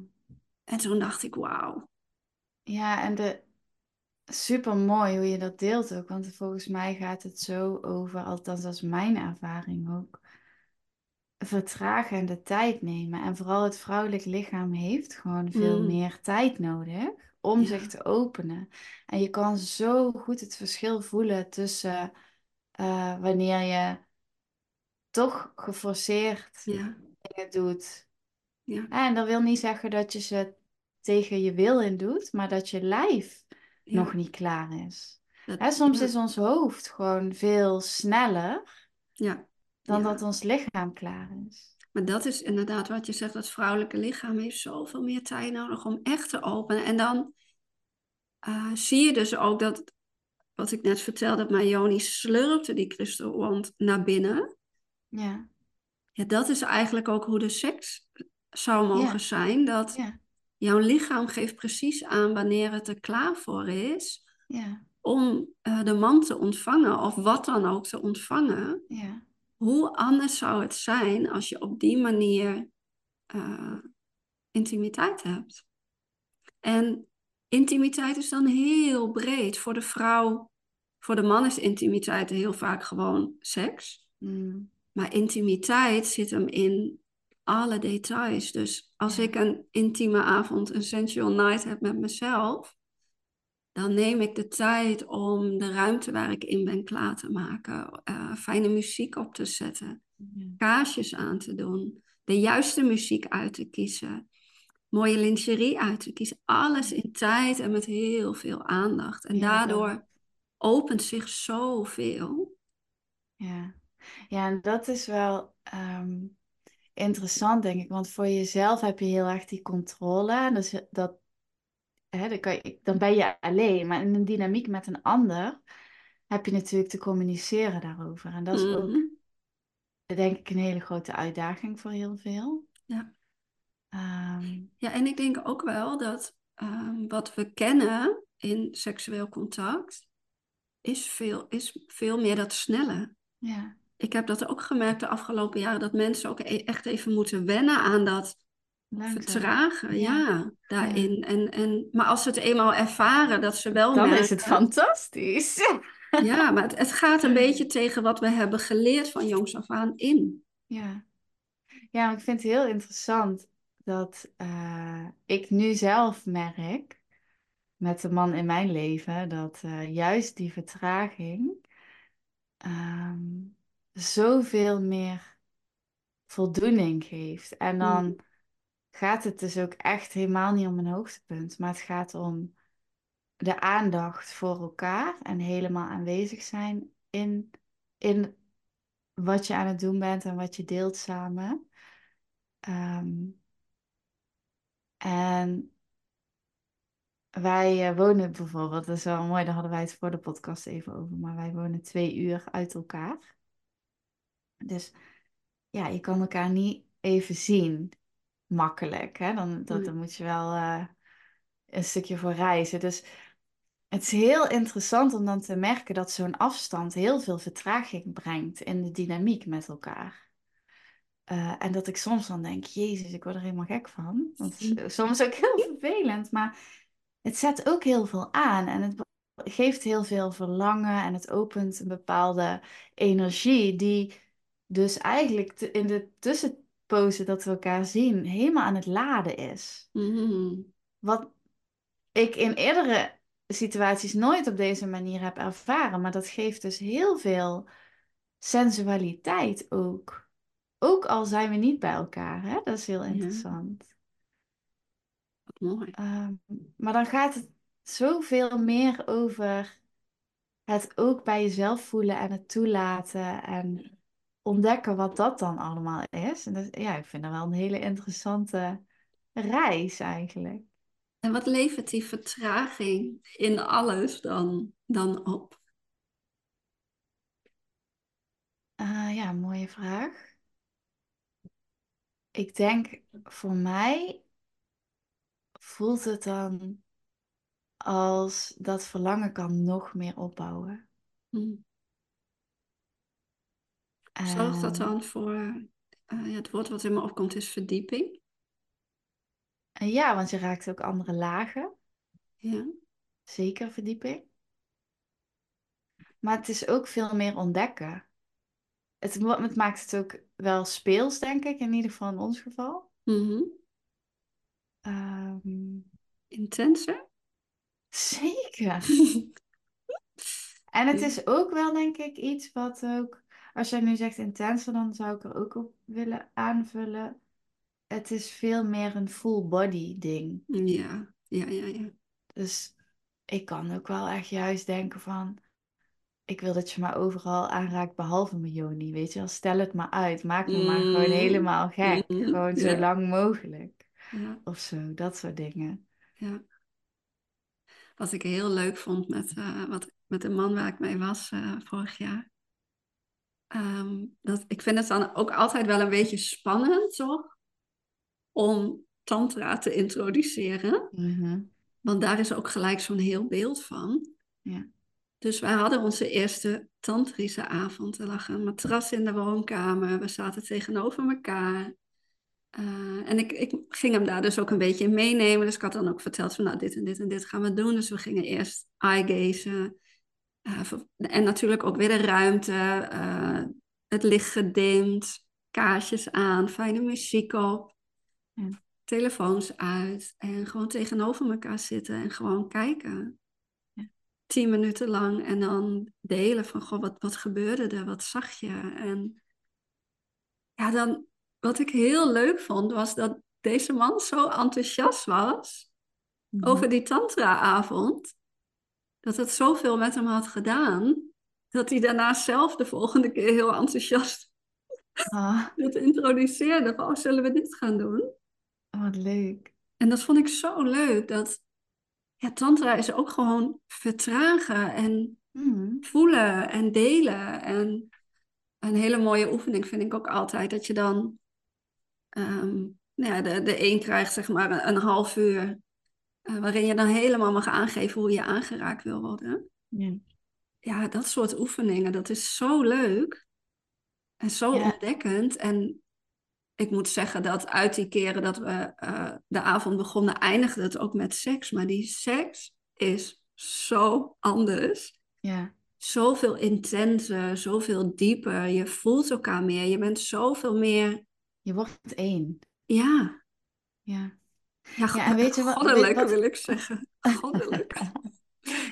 En toen dacht ik, wauw. Ja, en de super mooi hoe je dat deelt ook. Want volgens mij gaat het zo over, althans dat is mijn ervaring ook. Vertragen en de tijd nemen. En vooral het vrouwelijk lichaam heeft gewoon veel Mm. meer tijd nodig om Ja. zich te openen. En je kan zo goed het verschil voelen tussen eh, wanneer je toch geforceerd Ja, dingen doet. ja, En dat wil niet zeggen dat je ze tegen je wil in doet, maar dat je lijf ja. nog niet klaar is. Dat- Hè, soms is ons hoofd gewoon veel sneller ja, dan dat ons lichaam klaar is. Maar dat is inderdaad wat je zegt, dat vrouwelijke lichaam heeft zoveel meer tijd nodig om echt te openen. En dan eh, zie je dus ook dat, wat ik net vertelde, Joni slurpte die kristalwand naar binnen. Ja, Ja, dat is eigenlijk ook hoe de seks zou mogen Ja. zijn. Dat ja, jouw lichaam geeft precies aan wanneer het er klaar voor is ja, om eh, de man te ontvangen of wat dan ook te ontvangen. ja, Hoe anders zou het zijn als je op die manier eh, intimiteit hebt? En intimiteit is dan heel breed. Voor de vrouw, voor de man is intimiteit heel vaak gewoon seks. Mm, Maar intimiteit zit hem in alle details. Dus als ik een intieme avond, een sensual night heb met mezelf, dan neem ik de tijd om de ruimte waar ik in ben klaar te maken, uh, fijne muziek op te zetten, kaarsjes aan te doen, de juiste muziek uit te kiezen, mooie lingerie uit te kiezen. Alles in tijd en met heel veel aandacht. En Ja, daardoor opent zich zoveel. Ja, ja en dat is wel ehm, interessant, denk ik. Want voor jezelf heb je heel erg die controle. Dus dat, hè, dan, kan je, dan ben je alleen. Maar in een dynamiek met een ander heb je natuurlijk te communiceren daarover. En dat is ook, Mhm. denk ik, een hele grote uitdaging voor heel veel. Ja. Ehm, Ja, en ik denk ook wel dat ehm, wat we kennen in seksueel contact is veel, is veel meer dat snelle. ja, Ik heb dat ook gemerkt de afgelopen jaren, dat mensen ook e- echt even moeten wennen aan dat langzaam. vertragen, Ja. ja, daarin. En, en, maar als ze het eenmaal ervaren, dat ze wel Dan merken... is het fantastisch. Ja, maar het, het gaat een beetje tegen wat we hebben geleerd van jongs af aan in. Ja. Ja, ik vind het heel interessant dat eh, ik nu zelf merk met de man in mijn leven dat eh, juist die vertraging ehm, zoveel meer voldoening geeft. En dan Mm. gaat het dus ook echt helemaal niet om een hoogtepunt, maar het gaat om de aandacht voor elkaar en helemaal aanwezig zijn in, in wat je aan het doen bent en wat je deelt samen. Ehm, en wij eh, wonen bijvoorbeeld, dat is wel mooi, daar hadden wij het voor de podcast even over, maar wij wonen twee uur uit elkaar. Dus ja, je kan elkaar niet even zien, makkelijk. Hè? Dan, dat, dan moet je wel eh, een stukje voor reizen. Dus het is heel interessant om dan te merken dat zo'n afstand heel veel vertraging brengt in de dynamiek met elkaar. Uh, en dat ik soms dan denk, Jezus, ik word er helemaal gek van. Want is soms ook heel vervelend, maar het zet ook heel veel aan. En het geeft heel veel verlangen en het opent een bepaalde energie die dus eigenlijk in de tussenpozen dat we elkaar zien helemaal aan het laden is. Mm. Wat ik in eerdere situaties nooit op deze manier heb ervaren, maar dat geeft dus heel veel sensualiteit ook. Ook al zijn we niet bij elkaar, hè? dat is heel interessant. Wat mooi. Um, maar dan gaat het zoveel meer over het ook bij jezelf voelen en het toelaten en ontdekken wat dat dan allemaal is. En dat, ja, ik vind dat wel een hele interessante reis eigenlijk. En wat levert die vertraging in alles dan, dan op? Uh, ja, mooie vraag. Ik denk voor mij voelt het dan als dat verlangen kan nog meer opbouwen. Hmm. Zorgt dat dan voor, uh, ja, het woord wat in me opkomt is verdieping? En ja, want je raakt ook andere lagen. Ja. Zeker verdieping. Maar het is ook veel meer ontdekken. Het, het maakt het ook wel speels, denk ik, in ieder geval in ons geval. Mm -hmm. um... Intenser? Zeker. en het is ook wel, denk ik, iets wat ook, als jij nu zegt intenser, dan zou ik er ook op willen aanvullen. Het is veel meer een full body ding. Ja, ja, ja, ja. Dus ik kan ook wel echt juist denken van, ik wil dat je me overal aanraakt behalve mijn joni, weet je wel. Stel het maar uit, maak me mm. maar gewoon helemaal gek. Mm. Gewoon zo ja. lang mogelijk. Ja. Of zo, dat soort dingen. Ja. Wat ik heel leuk vond met, uh, wat, met de man waar ik mee was uh, vorig jaar. Um, dat, ik vind het dan ook altijd wel een beetje spannend, toch? Om tantra te introduceren. Mm -hmm. Want daar is ook gelijk zo'n heel beeld van. Ja. Dus wij hadden onze eerste tantrische avond. Er lag een matras in de woonkamer. We zaten tegenover elkaar. Uh, en ik, ik ging hem daar dus ook een beetje in meenemen. Dus ik had dan ook verteld van nou dit en dit en dit gaan we doen. Dus we gingen eerst eye-gazen. Uh, en natuurlijk ook weer de ruimte. Uh, het licht gedimd. Kaarsjes aan. Fijne muziek op. Ja. Telefoons uit. En gewoon tegenover elkaar zitten en gewoon kijken. Tien minuten lang en dan delen van, goh, wat, wat gebeurde er? Wat zag je? En ja, dan, wat ik heel leuk vond, was dat deze man zo enthousiast was Mhm. over die tantra-avond. Dat het zoveel met hem had gedaan, dat hij daarna zelf de volgende keer heel enthousiast Ah, het introduceerde. Van, oh, zullen we dit gaan doen? wat leuk. En dat vond ik zo leuk. Dat ja, tantra is ook gewoon vertragen en Mhm. voelen en delen. En een hele mooie oefening vind ik ook altijd dat je dan ehm, nou ja, de, de een krijgt zeg maar een, een half uur eh, waarin je dan helemaal mag aangeven hoe je aangeraakt wil worden. Ja. Ja, dat soort oefeningen, dat is zo leuk en zo Ja. ontdekkend. En ik moet zeggen dat uit die keren dat we eh, de avond begonnen, eindigde het ook met seks. Maar die seks is zo anders. Ja. Zoveel intenser, zoveel dieper. Je voelt elkaar meer. Je bent zoveel meer, Je wordt één. ja, Ja. ja, Ja, en weet je wat- goddelijk wat- wil ik zeggen. Goddelijk.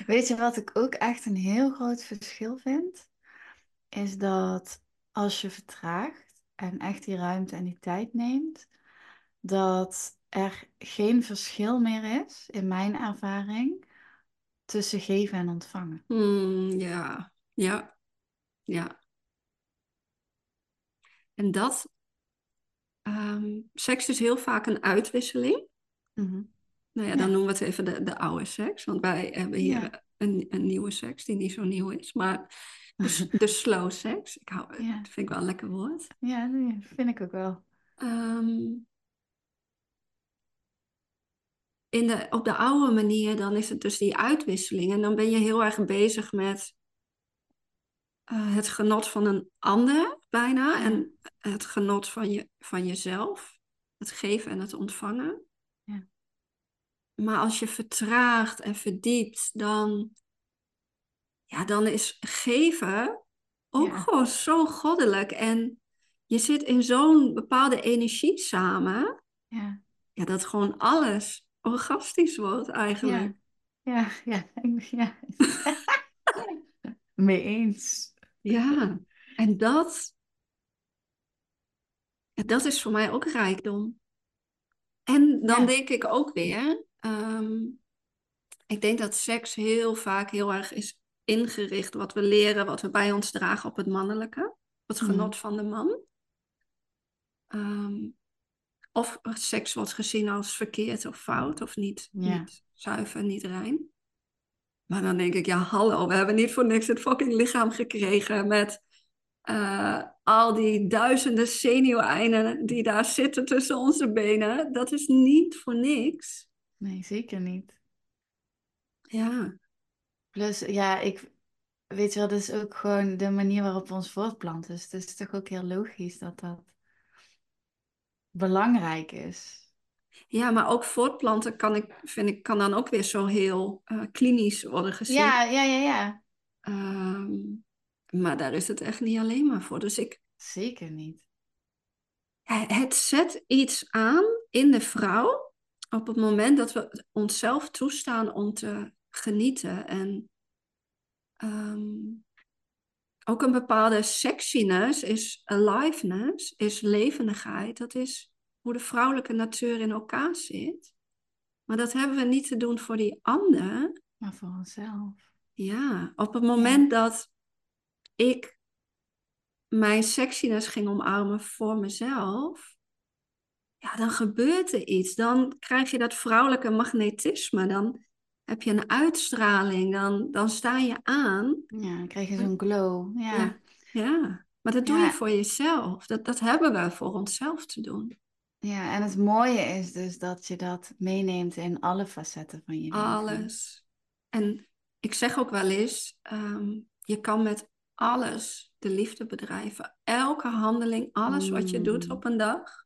Weet je wat ik ook echt een heel groot verschil vind? Is dat als je vertraagt en echt die ruimte en die tijd neemt, dat er geen verschil meer is, in mijn ervaring, tussen geven en ontvangen. Hmm, ja, ja, ja. En dat, ehm, seks is heel vaak een uitwisseling. Mhm. Nou ja, Ja. dan noemen we het even de, de oude seks. Want wij hebben hier Ja. een, een nieuwe seks die niet zo nieuw is. Maar de, s- de slow seks. Ik hou, Ja. Dat vind ik wel een lekker woord. Ja, vind ik ook wel. Ehm, in de, op de oude manier, dan is het dus die uitwisseling. En dan ben je heel erg bezig met eh, het genot van een ander bijna. En het genot van, je, van jezelf. Het geven en het ontvangen. Ja. Maar als je vertraagt en verdiept, dan, ja, dan is geven ook Ja. gewoon zo goddelijk. En je zit in zo'n bepaalde energie samen. Ja, Ja, dat gewoon alles orgastisch wordt eigenlijk. ja, ja, ja. Mee eens. Ja, en dat, dat is voor mij ook rijkdom. En dan Ja. denk ik ook weer, ehm, ik denk dat seks heel vaak heel erg is ingericht, wat we leren, wat we bij ons dragen op het mannelijke, het Mhm. genot van de man. Ehm, of seks wordt gezien als verkeerd of fout of niet, Ja. niet zuiver, niet rein. Maar dan denk ik, ja, hallo, we hebben niet voor niks het fucking lichaam gekregen met eh, al die duizenden zenuweinden die daar zitten tussen onze benen. Dat is niet voor niks. Nee, zeker niet. Ja, Plus, ja, ik weet wel, dat is ook gewoon de manier waarop we ons voortplanten. Dus het is toch ook heel logisch dat dat belangrijk is. ja maar ook voortplanten kan ik, vind ik, kan dan ook weer zo heel eh, klinisch worden gezien. Ja, ja, ja, ja. Ehm, maar daar is het echt niet alleen maar voor. Dus ik, Zeker niet. Het zet iets aan in de vrouw op het moment dat we onszelf toestaan om te genieten. En ehm, ook een bepaalde sexiness is aliveness, is levendigheid. Dat is hoe de vrouwelijke natuur in elkaar zit. Maar dat hebben we niet te doen voor die ander. Maar voor onszelf. Ja, op het moment dat ik mijn sexiness ging omarmen voor mezelf, ja, dan gebeurt er iets. Dan krijg je dat vrouwelijke magnetisme. Dan heb je een uitstraling. Dan, dan sta je aan. Ja, dan krijg je zo'n glow. Ja. Ja. Ja, maar dat doe Ja. je voor jezelf. Dat, dat hebben we voor onszelf te doen. Ja, en het mooie is dus dat je dat meeneemt in alle facetten van je leven. Alles. En ik zeg ook wel eens, ehm, je kan met alles de liefde bedrijven. Elke handeling, alles wat je doet Mm. op een dag,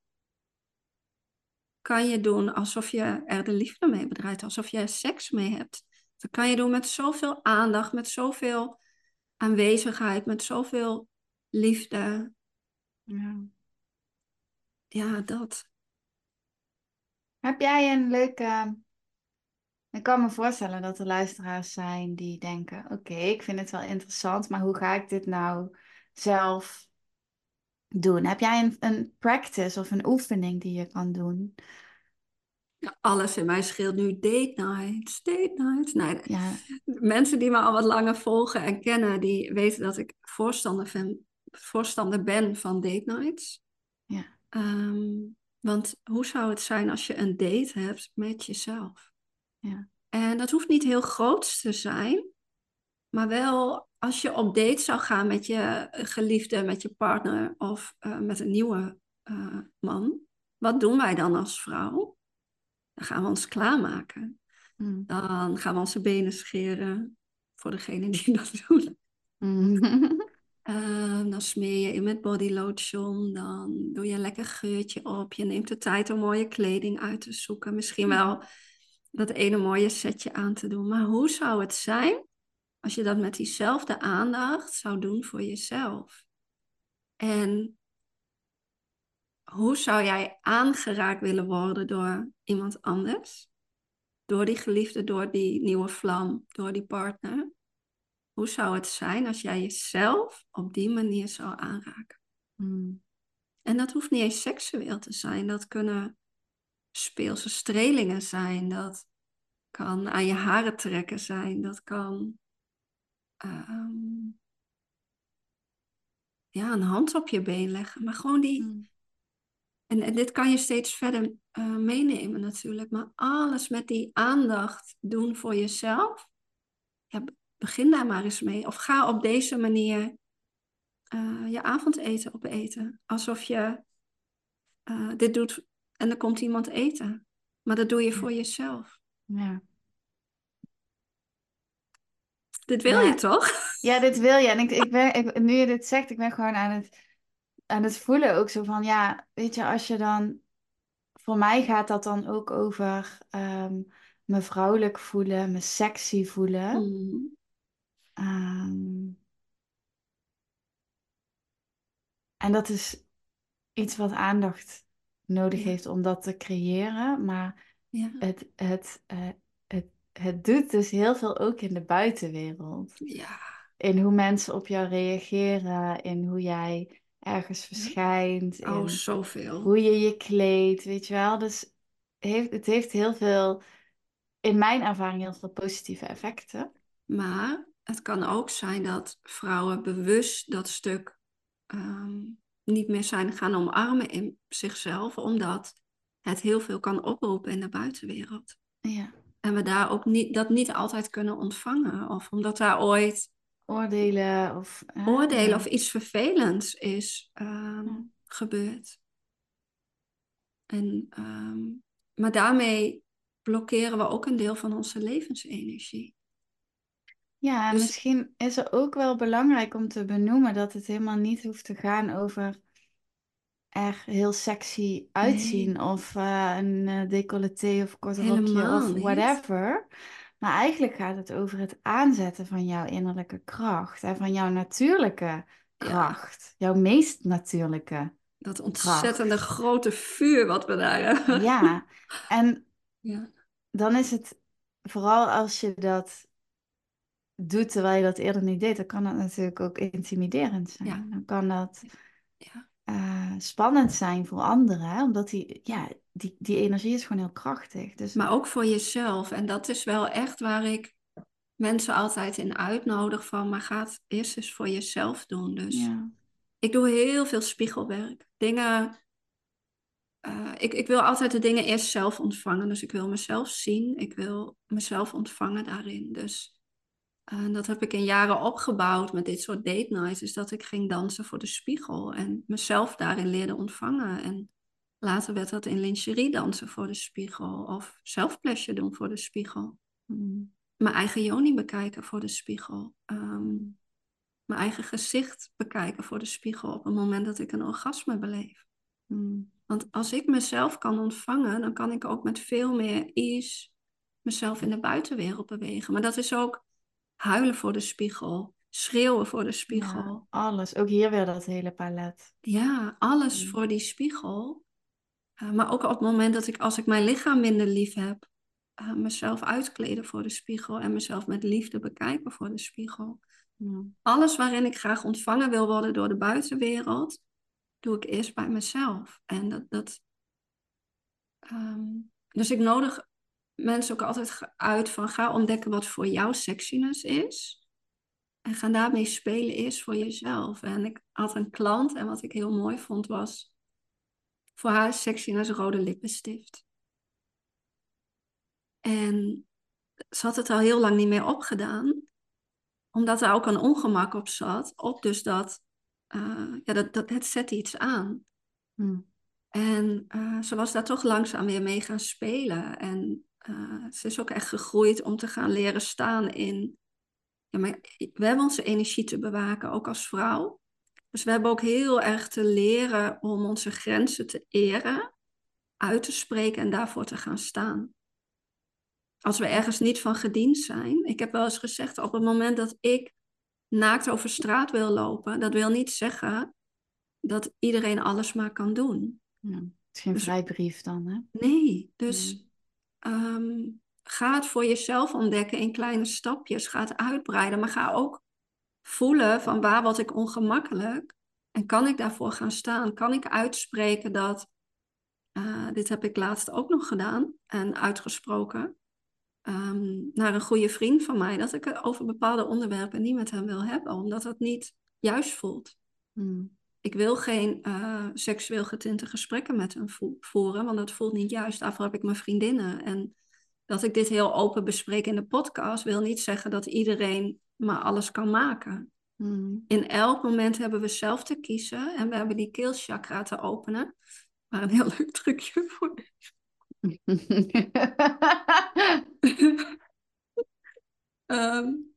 kan je doen alsof je er de liefde mee bedrijft, alsof je er seks mee hebt. Dat kan je doen met zoveel aandacht, met zoveel aanwezigheid, met zoveel liefde. Ja. Ja, dat. Heb jij een leuke, Ik kan me voorstellen dat er luisteraars zijn die denken: Oké, ik vind het wel interessant, maar hoe ga ik dit nou zelf doen? Heb jij een, een practice of een oefening die je kan doen? Ja, alles in mij scheelt nu date nights, date nights. Nee, Ja, mensen die me al wat langer volgen en kennen, die weten dat ik voorstander, van, voorstander ben van date nights. ja, Ehm, want hoe zou het zijn als je een date hebt met jezelf? ja, En dat hoeft niet heel groot te zijn, maar wel als je op date zou gaan met je geliefde, met je partner of eh, met een nieuwe eh, man. Wat doen wij dan als vrouw? Dan gaan we ons klaarmaken. mm. Dan gaan we onze benen scheren, voor degene die dat doen. Mm. Ehm, dan smeer je in met body lotion. Dan doe je een lekker geurtje op. Je neemt de tijd om mooie kleding uit te zoeken. Misschien wel dat ene mooie setje aan te doen. Maar hoe zou het zijn als je dat met diezelfde aandacht zou doen voor jezelf? En hoe zou jij aangeraakt willen worden door iemand anders? Door die geliefde, door die nieuwe vlam, door die partner? Hoe zou het zijn als jij jezelf op die manier zou aanraken? Mm. En dat hoeft niet eens seksueel te zijn. Dat kunnen speelse strelingen zijn. Dat kan aan je haren trekken zijn. Dat kan ehm, ja, een hand op je been leggen. Maar gewoon die. Mm. En, en dit kan je steeds verder eh, meenemen natuurlijk. Maar alles met die aandacht doen voor jezelf. Ja, be- begin daar maar eens mee. Of ga op deze manier eh, je avondeten opeten. Alsof je eh, dit doet en er komt iemand eten. Maar dat doe je voor jezelf. Ja. Dit wil Ja. je toch? Ja, dit wil je. En ik, ik ben, ik, nu je dit zegt, ik ben gewoon aan het, aan het voelen ook zo van, ja, weet je, als je dan, voor mij gaat dat dan ook over ehm, me vrouwelijk voelen, me sexy voelen. Mm, Ehm, en dat is iets wat aandacht nodig Ja. heeft om dat te creëren, maar ja, het, het, eh, het, doet dus heel veel ook in de buitenwereld. ja, in hoe mensen op jou reageren, in hoe jij ergens verschijnt, oh, in zoveel. hoe je je kleedt, weet je wel. Dus heeft, het heeft heel veel, in mijn ervaring, heel veel positieve effecten. Maar het kan ook zijn dat vrouwen bewust dat stuk ehm, niet meer zijn gaan omarmen in zichzelf, omdat het heel veel kan oproepen in de buitenwereld. Ja. En we daar ook niet, dat niet altijd kunnen ontvangen. Of omdat daar ooit Oordelen of... oordelen of iets vervelends is ehm, gebeurd. En, ehm, maar daarmee blokkeren we ook een deel van onze levensenergie. Ja, en Dus- misschien is het ook wel belangrijk om te benoemen dat het helemaal niet hoeft te gaan over er heel sexy uitzien of eh, een eh, decolleté of kort rokje of niet. whatever. Maar eigenlijk gaat het over het aanzetten van jouw innerlijke kracht en van jouw natuurlijke kracht. Jouw meest natuurlijke. Dat ontzettende grote vuur wat we daar hebben. Ja, en Ja. dan is het vooral als je dat doet terwijl je dat eerder niet deed, dan kan dat natuurlijk ook intimiderend zijn. Ja. Dan kan dat Ja. Eh, spannend zijn voor anderen, hè? omdat die, ja, die, die energie is gewoon heel krachtig. Dus Maar ook voor jezelf. En dat is wel echt waar ik mensen altijd in uitnodig van, maar ga het eerst eens voor jezelf doen. Dus ja, ik doe heel veel spiegelwerk. Dingen. eh, ik, ik wil altijd de dingen eerst zelf ontvangen. Dus ik wil mezelf zien. Ik wil mezelf ontvangen daarin. Dus eh, dat heb ik in jaren opgebouwd met dit soort date nights. Dus dat ik ging dansen voor de spiegel. En mezelf daarin leerde ontvangen. En later werd dat in lingerie dansen voor de spiegel. Of zelfpleasure doen voor de spiegel. mm, Mijn eigen joni bekijken voor de spiegel. Ehm, mijn eigen gezicht bekijken voor de spiegel op het moment dat ik een orgasme beleef. mm, Want als ik mezelf kan ontvangen, dan kan ik ook met veel meer ease mezelf in de buitenwereld bewegen. Maar dat is ook huilen voor de spiegel, schreeuwen voor de spiegel. ja, alles. Ook hier weer dat hele palet. Ja, alles Mm. voor die spiegel. Uh, maar ook op het moment dat ik, als ik mijn lichaam minder lief heb, uh, mezelf uitkleden voor de spiegel en mezelf met liefde bekijken voor de spiegel. Alles waarin ik graag ontvangen wil worden door de buitenwereld, doe ik eerst bij mezelf. En dat, dat um, dus ik nodig mensen ook altijd uit van ga ontdekken wat voor jou sexiness is. En ga daarmee spelen eerst voor jezelf. En ik had een klant en wat ik heel mooi vond was, voor haar sexiness rode lippenstift. En ze had het al heel lang niet meer opgedaan, omdat er ook een ongemak op zat, op dus dat, uh, ja, dat, dat het zet iets aan. Hmm. En uh, ze was daar toch langzaam weer mee gaan spelen. En uh, ze is ook echt gegroeid om te gaan leren staan in. Ja, maar we hebben onze energie te bewaken, ook als vrouw. Dus we hebben ook heel erg te leren om onze grenzen te eren, uit te spreken en daarvoor te gaan staan. Als we ergens niet van gediend zijn. Ik heb wel eens gezegd, op het moment dat ik naakt over straat wil lopen, dat wil niet zeggen dat iedereen alles maar kan doen. Ja, het is geen dus, vrijbrief dan, hè? Nee, dus Um, ga het voor jezelf ontdekken in kleine stapjes. Ga het uitbreiden, maar ga ook voelen van waar word ik ongemakkelijk. En kan ik daarvoor gaan staan? Kan ik uitspreken dat, uh, dit heb ik laatst ook nog gedaan en uitgesproken, um, naar een goede vriend van mij, dat ik het over bepaalde onderwerpen niet met hem wil hebben, omdat het niet juist voelt. Hmm. Ik wil geen uh, seksueel getinte gesprekken met hem voeren, want dat voelt niet juist. Daarvoor heb ik mijn vriendinnen. En dat ik dit heel open bespreek in de podcast, wil niet zeggen dat iedereen maar alles kan maken. Hmm. In elk moment hebben we zelf te kiezen en we hebben die keelchakra te openen. Maar een heel leuk trucje voor. um,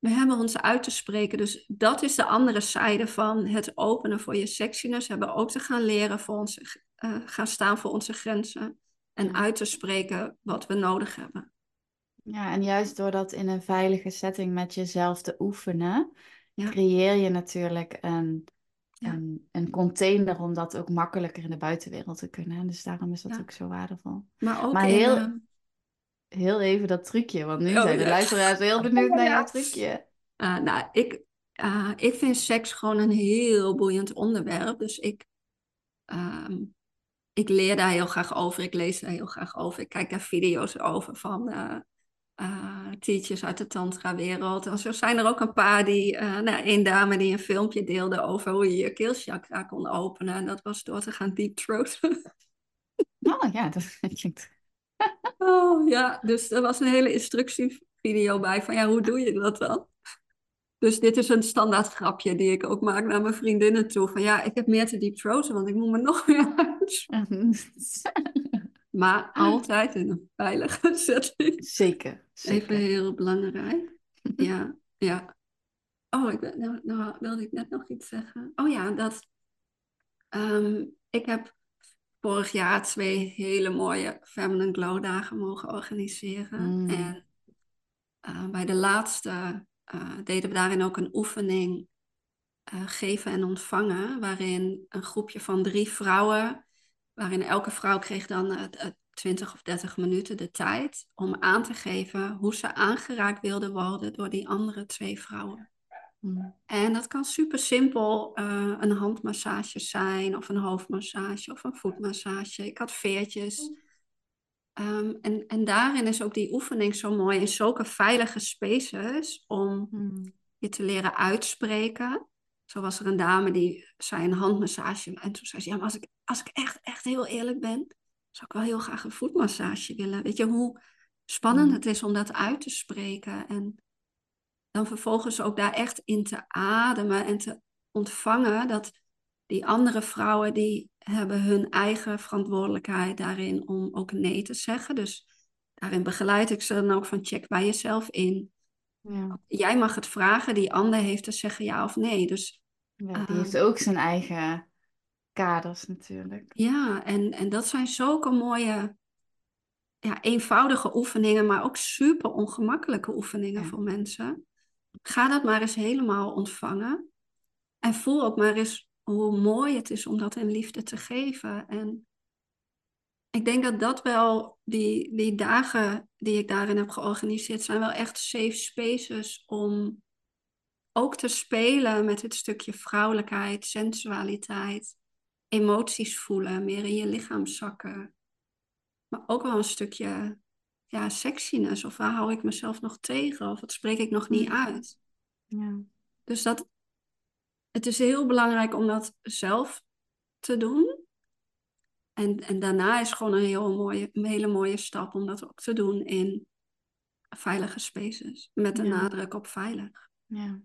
we hebben ons uit te spreken. Dus dat is de andere zijde van het openen voor je sexiness. We hebben ook te gaan leren voor onze, uh, gaan staan voor onze grenzen. En uit te spreken wat we nodig hebben. Ja, en juist door dat in een veilige setting met jezelf te oefenen, creëer je natuurlijk een, ja. een, een, container om dat ook makkelijker in de buitenwereld te kunnen. Dus daarom is dat ook zo waardevol. Maar ook maar heel, heel even dat trucje, want nu oh, zijn de luisteraars heel benieuwd naar jouw trucje. Uh, nou, ik, uh, ik vind seks gewoon een heel boeiend onderwerp. Dus ik, um, ik leer daar heel graag over. Ik lees daar heel graag over. Ik kijk daar video's over van uh, teachers uit de tantra-wereld. En zo zijn er ook een paar die... nou, één dame die een filmpje deelde over hoe je je keelchakra kon openen. En dat was door te gaan deep throaten. Oh ja, dat klinkt Oh ja, dus er was een hele instructievideo bij van ja, hoe doe je dat dan? Dus dit is een standaard grapje die ik ook maak naar mijn vriendinnen toe. Van ja, ik heb meer te deep throaten, want ik moet me nog meer uit. maar altijd in een veilige setting. Zeker, zeker. Even heel belangrijk. Ja, ja. Oh, ik, nou, nou wilde ik net nog iets zeggen. Oh ja, dat um, ik heb vorig jaar twee hele mooie Feminine Glow dagen mogen organiseren. Mm. En uh, bij de laatste uh, deden we daarin ook een oefening uh, geven en ontvangen, waarin een groepje van drie vrouwen, waarin elke vrouw kreeg dan 20 of 30 minuten de tijd om aan te geven hoe ze aangeraakt wilden worden door die andere twee vrouwen. Mm. En dat kan super simpel uh, een handmassage zijn, of een hoofdmassage, of een voetmassage. Ik had veertjes. Um, en, en daarin is ook die oefening zo mooi in zulke veilige spaces om mm. je te leren uitspreken. Zo was er een dame die zei een handmassage. En toen zei ze, ja, maar als ik, als ik echt, echt heel eerlijk ben, zou ik wel heel graag een voetmassage willen. Weet je hoe spannend mm. het is om dat uit te spreken? En dan vervolgens ook daar echt in te ademen en te ontvangen dat die andere vrouwen die hebben hun eigen verantwoordelijkheid daarin om ook nee te zeggen. Dus daarin begeleid ik ze dan ook van check bij jezelf in. Ja. Jij mag het vragen, die ander heeft te zeggen ja of nee. Dus, ja, die heeft ook zijn eigen kaders natuurlijk. Ja, en, en dat zijn zulke mooie, ja, eenvoudige oefeningen, maar ook super ongemakkelijke oefeningen Ja. voor mensen. Ga dat maar eens helemaal ontvangen. En voel ook maar eens hoe mooi het is om dat in liefde te geven. En ik denk dat dat wel, die, die dagen die ik daarin heb georganiseerd, zijn wel echt safe spaces om ook te spelen met het stukje vrouwelijkheid, sensualiteit, emoties voelen, meer in je lichaam zakken. Maar ook wel een stukje ja, sexiness, of waar hou ik mezelf nog tegen, of wat spreek ik nog niet uit. Ja. Dus dat, het is heel belangrijk om dat zelf te doen. En, en daarna is gewoon een, heel mooie, een hele mooie stap om dat ook te doen in veilige spaces. Met de Ja. nadruk op veilig. Ja.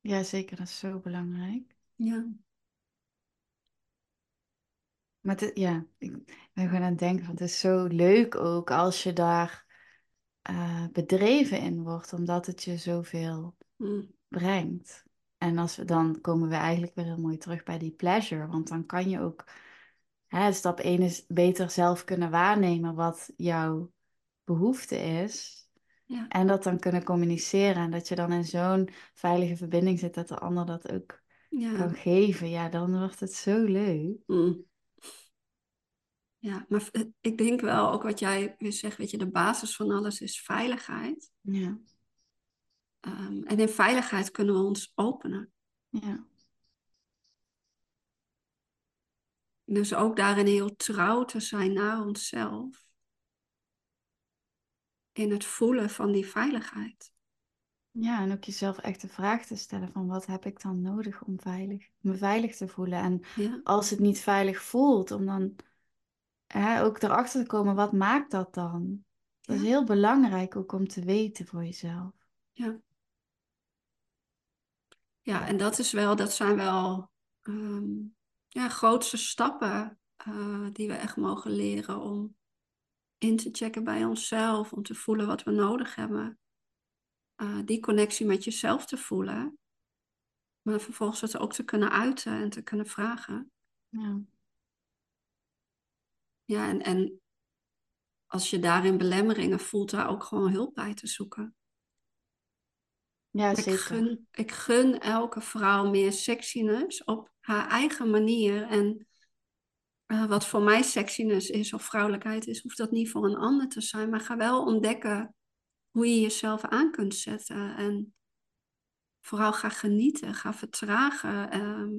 ja, zeker. Dat is zo belangrijk. Ja. Maar het, ja, ik ben gewoon aan het denken, van het is zo leuk ook als je daar eh, bedreven in wordt, omdat het je zoveel Mm. brengt. En als we, dan komen we eigenlijk weer heel mooi terug bij die pleasure, want dan kan je ook, hè, stap 1 is beter zelf kunnen waarnemen wat jouw behoefte is. Ja. En dat dan kunnen communiceren en dat je dan in zo'n veilige verbinding zit dat de ander dat ook Ja. kan geven. Ja, dan wordt het zo leuk. Mm. Ja, maar v- ik denk wel ook wat jij weer zegt, weet je, de basis van alles is veiligheid. Ja, Ehm, en in veiligheid kunnen we ons openen. ja, Dus ook daarin heel trouw te zijn naar onszelf. In het voelen van die veiligheid. ja. En ook jezelf echt de vraag te stellen van wat heb ik dan nodig om veilig, me veilig te voelen. En Ja, als het niet veilig voelt, om dan hè, ook erachter te komen, wat maakt dat dan? Dat is heel belangrijk ook om te weten voor jezelf. ja. Ja, en dat is wel, dat zijn wel ehm, ja, grootste stappen eh, die we echt mogen leren om in te checken bij onszelf, om te voelen wat we nodig hebben. Eh, die connectie met jezelf te voelen, maar vervolgens het ook te kunnen uiten en te kunnen vragen. Ja, Ja, en, en als je daarin belemmeringen voelt, daar ook gewoon hulp bij te zoeken. ja Ik zeker. gun, ik gun elke vrouw meer sexiness op haar eigen manier. En eh, wat voor mij sexiness is of vrouwelijkheid is, hoeft dat niet voor een ander te zijn. Maar ga wel ontdekken hoe je jezelf aan kunt zetten. En vooral ga genieten, ga vertragen. Ehm,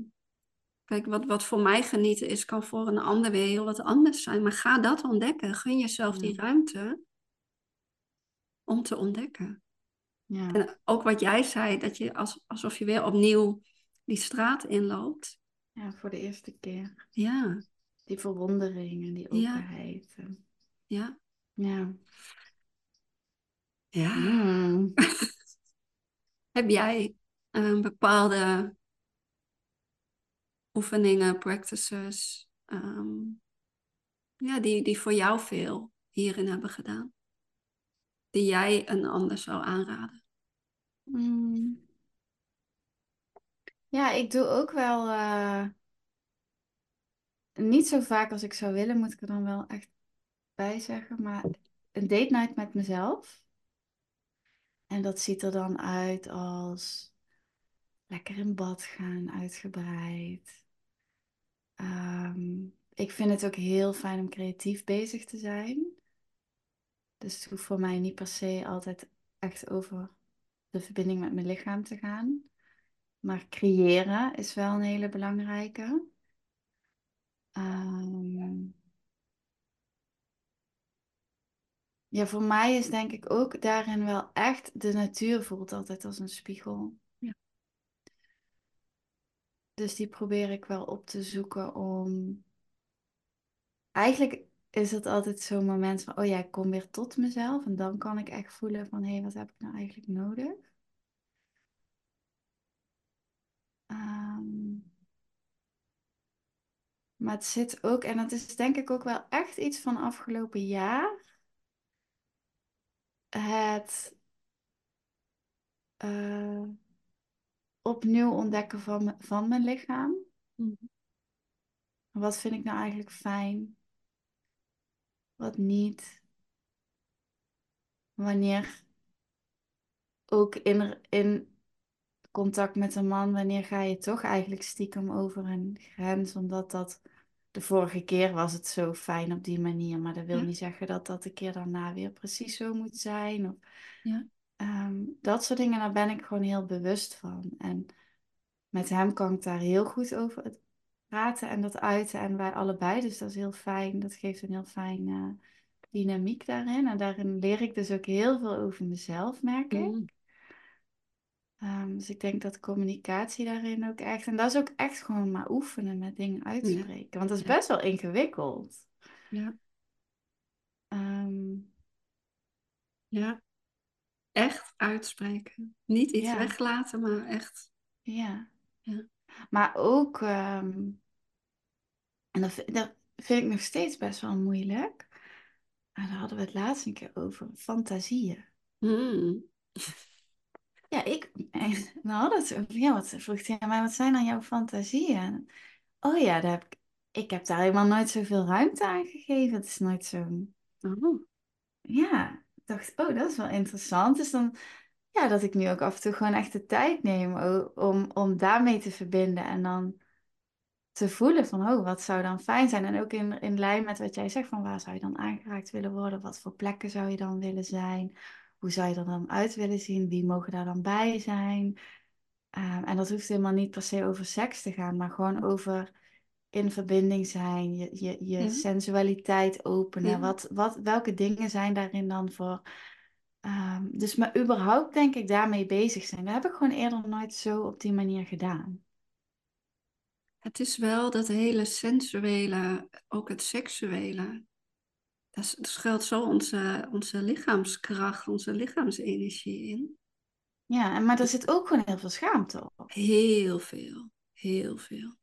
kijk, wat, wat voor mij genieten is, kan voor een ander weer heel wat anders zijn. Maar ga dat ontdekken. Gun jezelf die ruimte om te ontdekken. Ja, En ook wat jij zei, dat je als, alsof je weer opnieuw die straat inloopt. ja, voor de eerste keer. Ja, Die verwondering en die openheid. en- ja. Ja. Ja. Mm. Heb jij een bepaalde oefeningen, practices, ehm, ja, die, die voor jou veel hierin hebben gedaan? Die jij een ander zou aanraden? Mm. Ja, ik doe ook wel eh, niet zo vaak als ik zou willen, moet ik er dan wel echt bij zeggen, maar een date night met mezelf. En dat ziet er dan uit als lekker in bad gaan, uitgebreid. Ehm, ik vind het ook heel fijn om creatief bezig te zijn. Dus het hoeft voor mij niet per se altijd echt over de verbinding met mijn lichaam te gaan. Maar creëren is wel een hele belangrijke. Ehm, ja, voor mij is denk ik ook daarin wel echt, de natuur voelt altijd als een spiegel. Dus die probeer ik wel op te zoeken om. Eigenlijk is het altijd zo'n moment van, oh ja, ik kom weer tot mezelf. En dan kan ik echt voelen van, hé, hey, wat heb ik nou eigenlijk nodig? Ehm, maar het zit ook, en dat is denk ik ook wel echt iets van afgelopen jaar. Het eh, opnieuw ontdekken van, van mijn lichaam. Mhm. Wat vind ik nou eigenlijk fijn? Wat niet? Wanneer ook in, in contact met een man, wanneer ga je toch eigenlijk stiekem over een grens, omdat dat de vorige keer was het zo fijn op die manier, maar dat wil Ja. niet zeggen dat dat de keer daarna weer precies zo moet zijn. Of, Ja. Ehm, dat soort dingen, daar ben ik gewoon heel bewust van. En met hem kan ik daar heel goed over praten en dat uiten. En wij allebei, dus dat is heel fijn. Dat geeft een heel fijne dynamiek daarin. En daarin leer ik dus ook heel veel over mezelf, merk ik. Mm. Ehm, dus ik denk dat communicatie daarin ook echt... En dat is ook echt gewoon maar oefenen met dingen uitspreken. Want dat is Ja. best wel ingewikkeld. Ja. Ehm, Ja. Echt uitspreken. Niet iets Ja. weglaten, maar echt. ja. Ja. Maar ook... ehm, en dat, vind- dat vind ik nog steeds best wel moeilijk. Maar daar hadden we het laatst een keer over. Fantasieën. Mm. Ja, ik... We hadden het over... Ja, wat vroeg hij mij, wat zijn dan jouw fantasieën? Oh ja, daar heb ik... Ik heb daar helemaal nooit zoveel ruimte aan gegeven. Het is nooit zo... Oh. Ja, dacht, oh, dat is wel interessant. Dus dan, ja, dat ik nu ook af en toe gewoon echt de tijd neem om, om daarmee te verbinden en dan te voelen van, oh, wat zou dan fijn zijn? En ook in, in lijn met wat jij zegt, van waar zou je dan aangeraakt willen worden? Wat voor plekken zou je dan willen zijn? Hoe zou je er dan uit willen zien? Wie mogen daar dan bij zijn? Ehm, en dat hoeft helemaal niet per se over seks te gaan, maar gewoon over in verbinding zijn, je, je, je Ja. sensualiteit openen. Ja. Wat, wat, welke dingen zijn daarin dan voor? Ehm, dus maar überhaupt denk ik daarmee bezig zijn. Dat heb ik gewoon eerder nooit zo op die manier gedaan. Het is wel dat hele sensuele, ook het seksuele. Daar daar schuilt zo onze, onze lichaamskracht, onze lichaamsenergie in. Ja, en, maar er zit ook gewoon heel veel schaamte op. Heel veel, heel veel.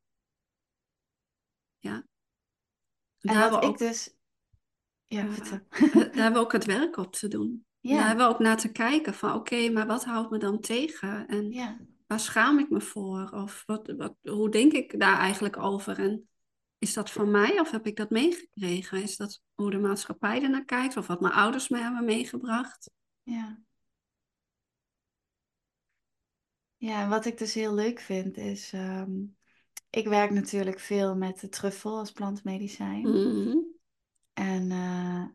Ja. En Daar hebben, we ik ook, dus... Ja, daar hebben we ook het werk op te doen. Ja. Daar hebben we ook naar te kijken van oké, maar wat houdt me dan tegen? En Ja, waar schaam ik me voor? Of wat, wat, hoe denk ik daar eigenlijk over? En is dat van mij of heb ik dat meegekregen? Is dat hoe de maatschappij ernaar kijkt of wat mijn ouders me hebben meegebracht? ja. Ja, en wat ik dus heel leuk vind is... ehm, ik werk natuurlijk veel met de truffel als plantmedicijn. Mhm. En eh,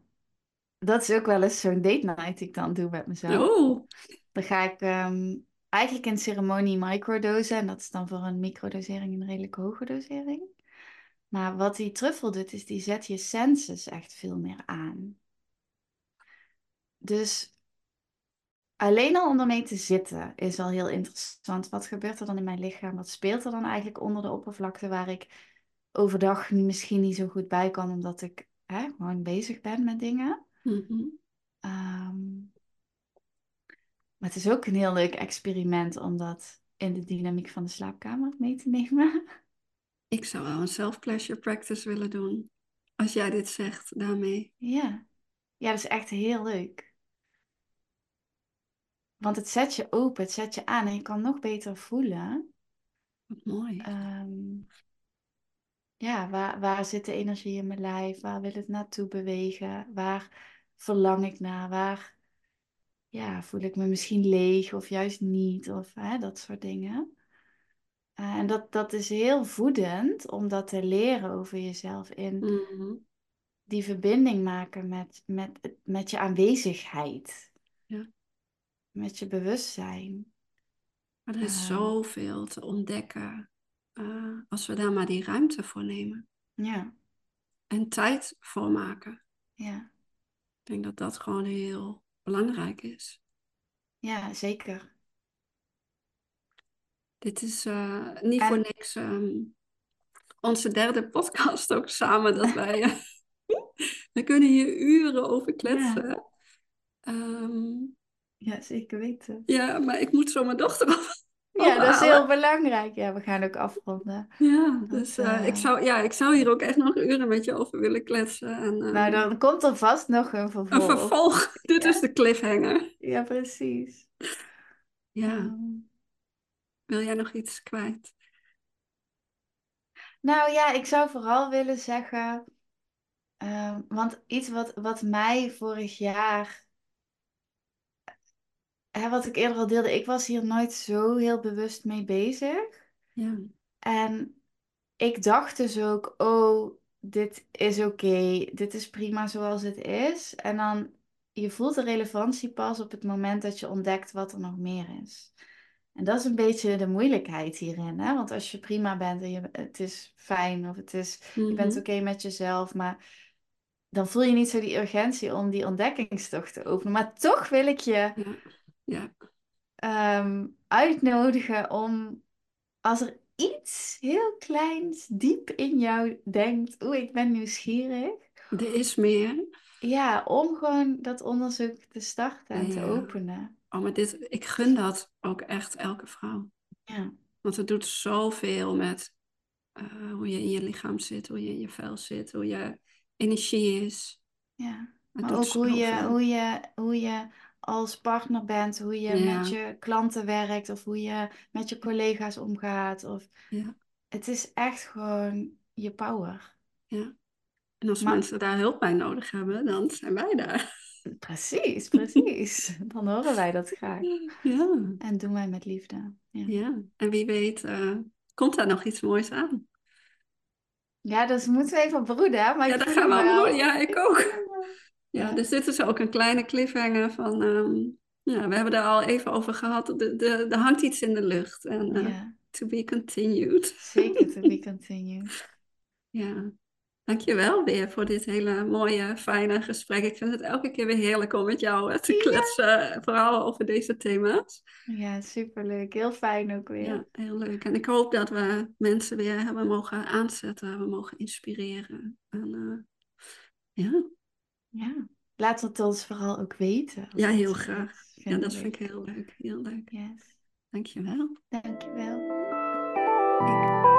dat is ook wel eens zo'n date night die ik dan doe met mezelf. Oh, Dan ga ik ehm, eigenlijk een ceremonie microdosen. En dat is dan voor een microdosering een redelijk hoge dosering. Maar wat die truffel doet, is die zet je senses echt veel meer aan. Dus alleen al om ermee te zitten is al heel interessant. Wat gebeurt er dan in mijn lichaam? Wat speelt er dan eigenlijk onder de oppervlakte waar ik overdag misschien niet zo goed bij kan, omdat ik hè, gewoon bezig ben met dingen? Mhm. Ehm, maar het is ook een heel leuk experiment om dat in de dynamiek van de slaapkamer mee te nemen. ik zou wel een self-pleasure practice willen doen. Als jij dit zegt daarmee. Ja. ja, dat is echt heel leuk. Want het zet je open, het zet je aan en je kan nog beter voelen. Wat mooi. ehm, ja, waar, waar zit de energie in mijn lijf? Waar wil het naartoe bewegen? Waar verlang ik naar? Waar ja, voel ik me misschien leeg of juist niet? Of hè, dat soort dingen. Eh, en dat, dat is heel voedend om dat te leren over jezelf in Mhm. die verbinding maken met, met, met je aanwezigheid. Ja. Met je bewustzijn. Maar er is Ehm. zoveel te ontdekken eh, als we daar maar die ruimte voor nemen. Ja, En tijd voor maken. ja, Ik denk dat dat gewoon heel belangrijk is. ja, zeker. Dit is eh, niet En- voor niks ehm, onze derde podcast ook samen. Dat wij, eh, we kunnen hier uren over kletsen. Ehm, Ja, zeker weten. ja, maar ik moet zo mijn dochter af. Ja, dat is heel belangrijk. Ja, we gaan ook afronden. Ja, dus eh, eh, ik, zou, ja, ik zou hier ook echt nog uren met je over willen kletsen. En, eh, Nou, dan komt er vast nog een vervolg. Een vervolg. Dit is de cliffhanger. Ja, precies. Ja, wil jij nog iets kwijt? Nou ja, ik zou vooral willen zeggen, ehm, want iets wat, wat mij vorig jaar, hè, wat ik eerder al deelde, ik was hier nooit zo heel bewust mee bezig. Ja. En ik dacht dus ook, oh, dit is oké, dit is prima zoals het is. En dan, je voelt de relevantie pas op het moment dat je ontdekt wat er nog meer is. En dat is een beetje de moeilijkheid hierin, hè? Want als je prima bent en je, het is fijn of het is, je bent Mhm. oké met jezelf, maar dan voel je niet zo die urgentie om die ontdekkingstocht te openen. Maar toch wil ik je Ja, ja, ehm, uitnodigen om, als er iets heel kleins diep in jou denkt, oeh, ik ben nieuwsgierig. er is meer. Ja, om gewoon dat onderzoek te starten en te openen. Oh, maar dit, ik gun dat ook echt elke vrouw. Ja, Want het doet zoveel met eh, hoe je in je lichaam zit, hoe je in je vel zit, hoe je energie is. ja. Maar ook hoe je, hoe je, hoe je als partner bent, hoe je Ja. met je klanten werkt of hoe je met je collega's omgaat. Of... Ja, Het is echt gewoon je power. ja. En als Maar- mensen daar hulp bij nodig hebben, dan zijn wij daar. Precies, precies. Dan horen wij dat graag. Ja, En doen wij met liefde. Ja, ja. En wie weet, eh, komt daar nog iets moois aan. ja dus moeten we even broeden. Maar Ja, ik voel gaan we wel. broeden. Ja, ik ook. Ja, dus dit is ook een kleine cliffhanger van... ehm, ja, we hebben daar al even over gehad. Er de, hangt iets in de lucht. En eh, Ja, to be continued. zeker to be continued. Ja, dankjewel weer voor dit hele mooie, fijne gesprek. Ik vind het elke keer weer heerlijk om met jou eh, te Ja. kletsen, vooral over deze thema's. Ja, superleuk. Heel fijn ook weer. Ja, heel leuk. En ik hoop dat we mensen weer hebben mogen aanzetten, hebben mogen inspireren. En, eh, ja. Ja. Laat het ons vooral ook weten. ja, heel graag. Ja, dat vind ik heel leuk. Heel leuk. Yes. Dankjewel. Dankjewel. Ik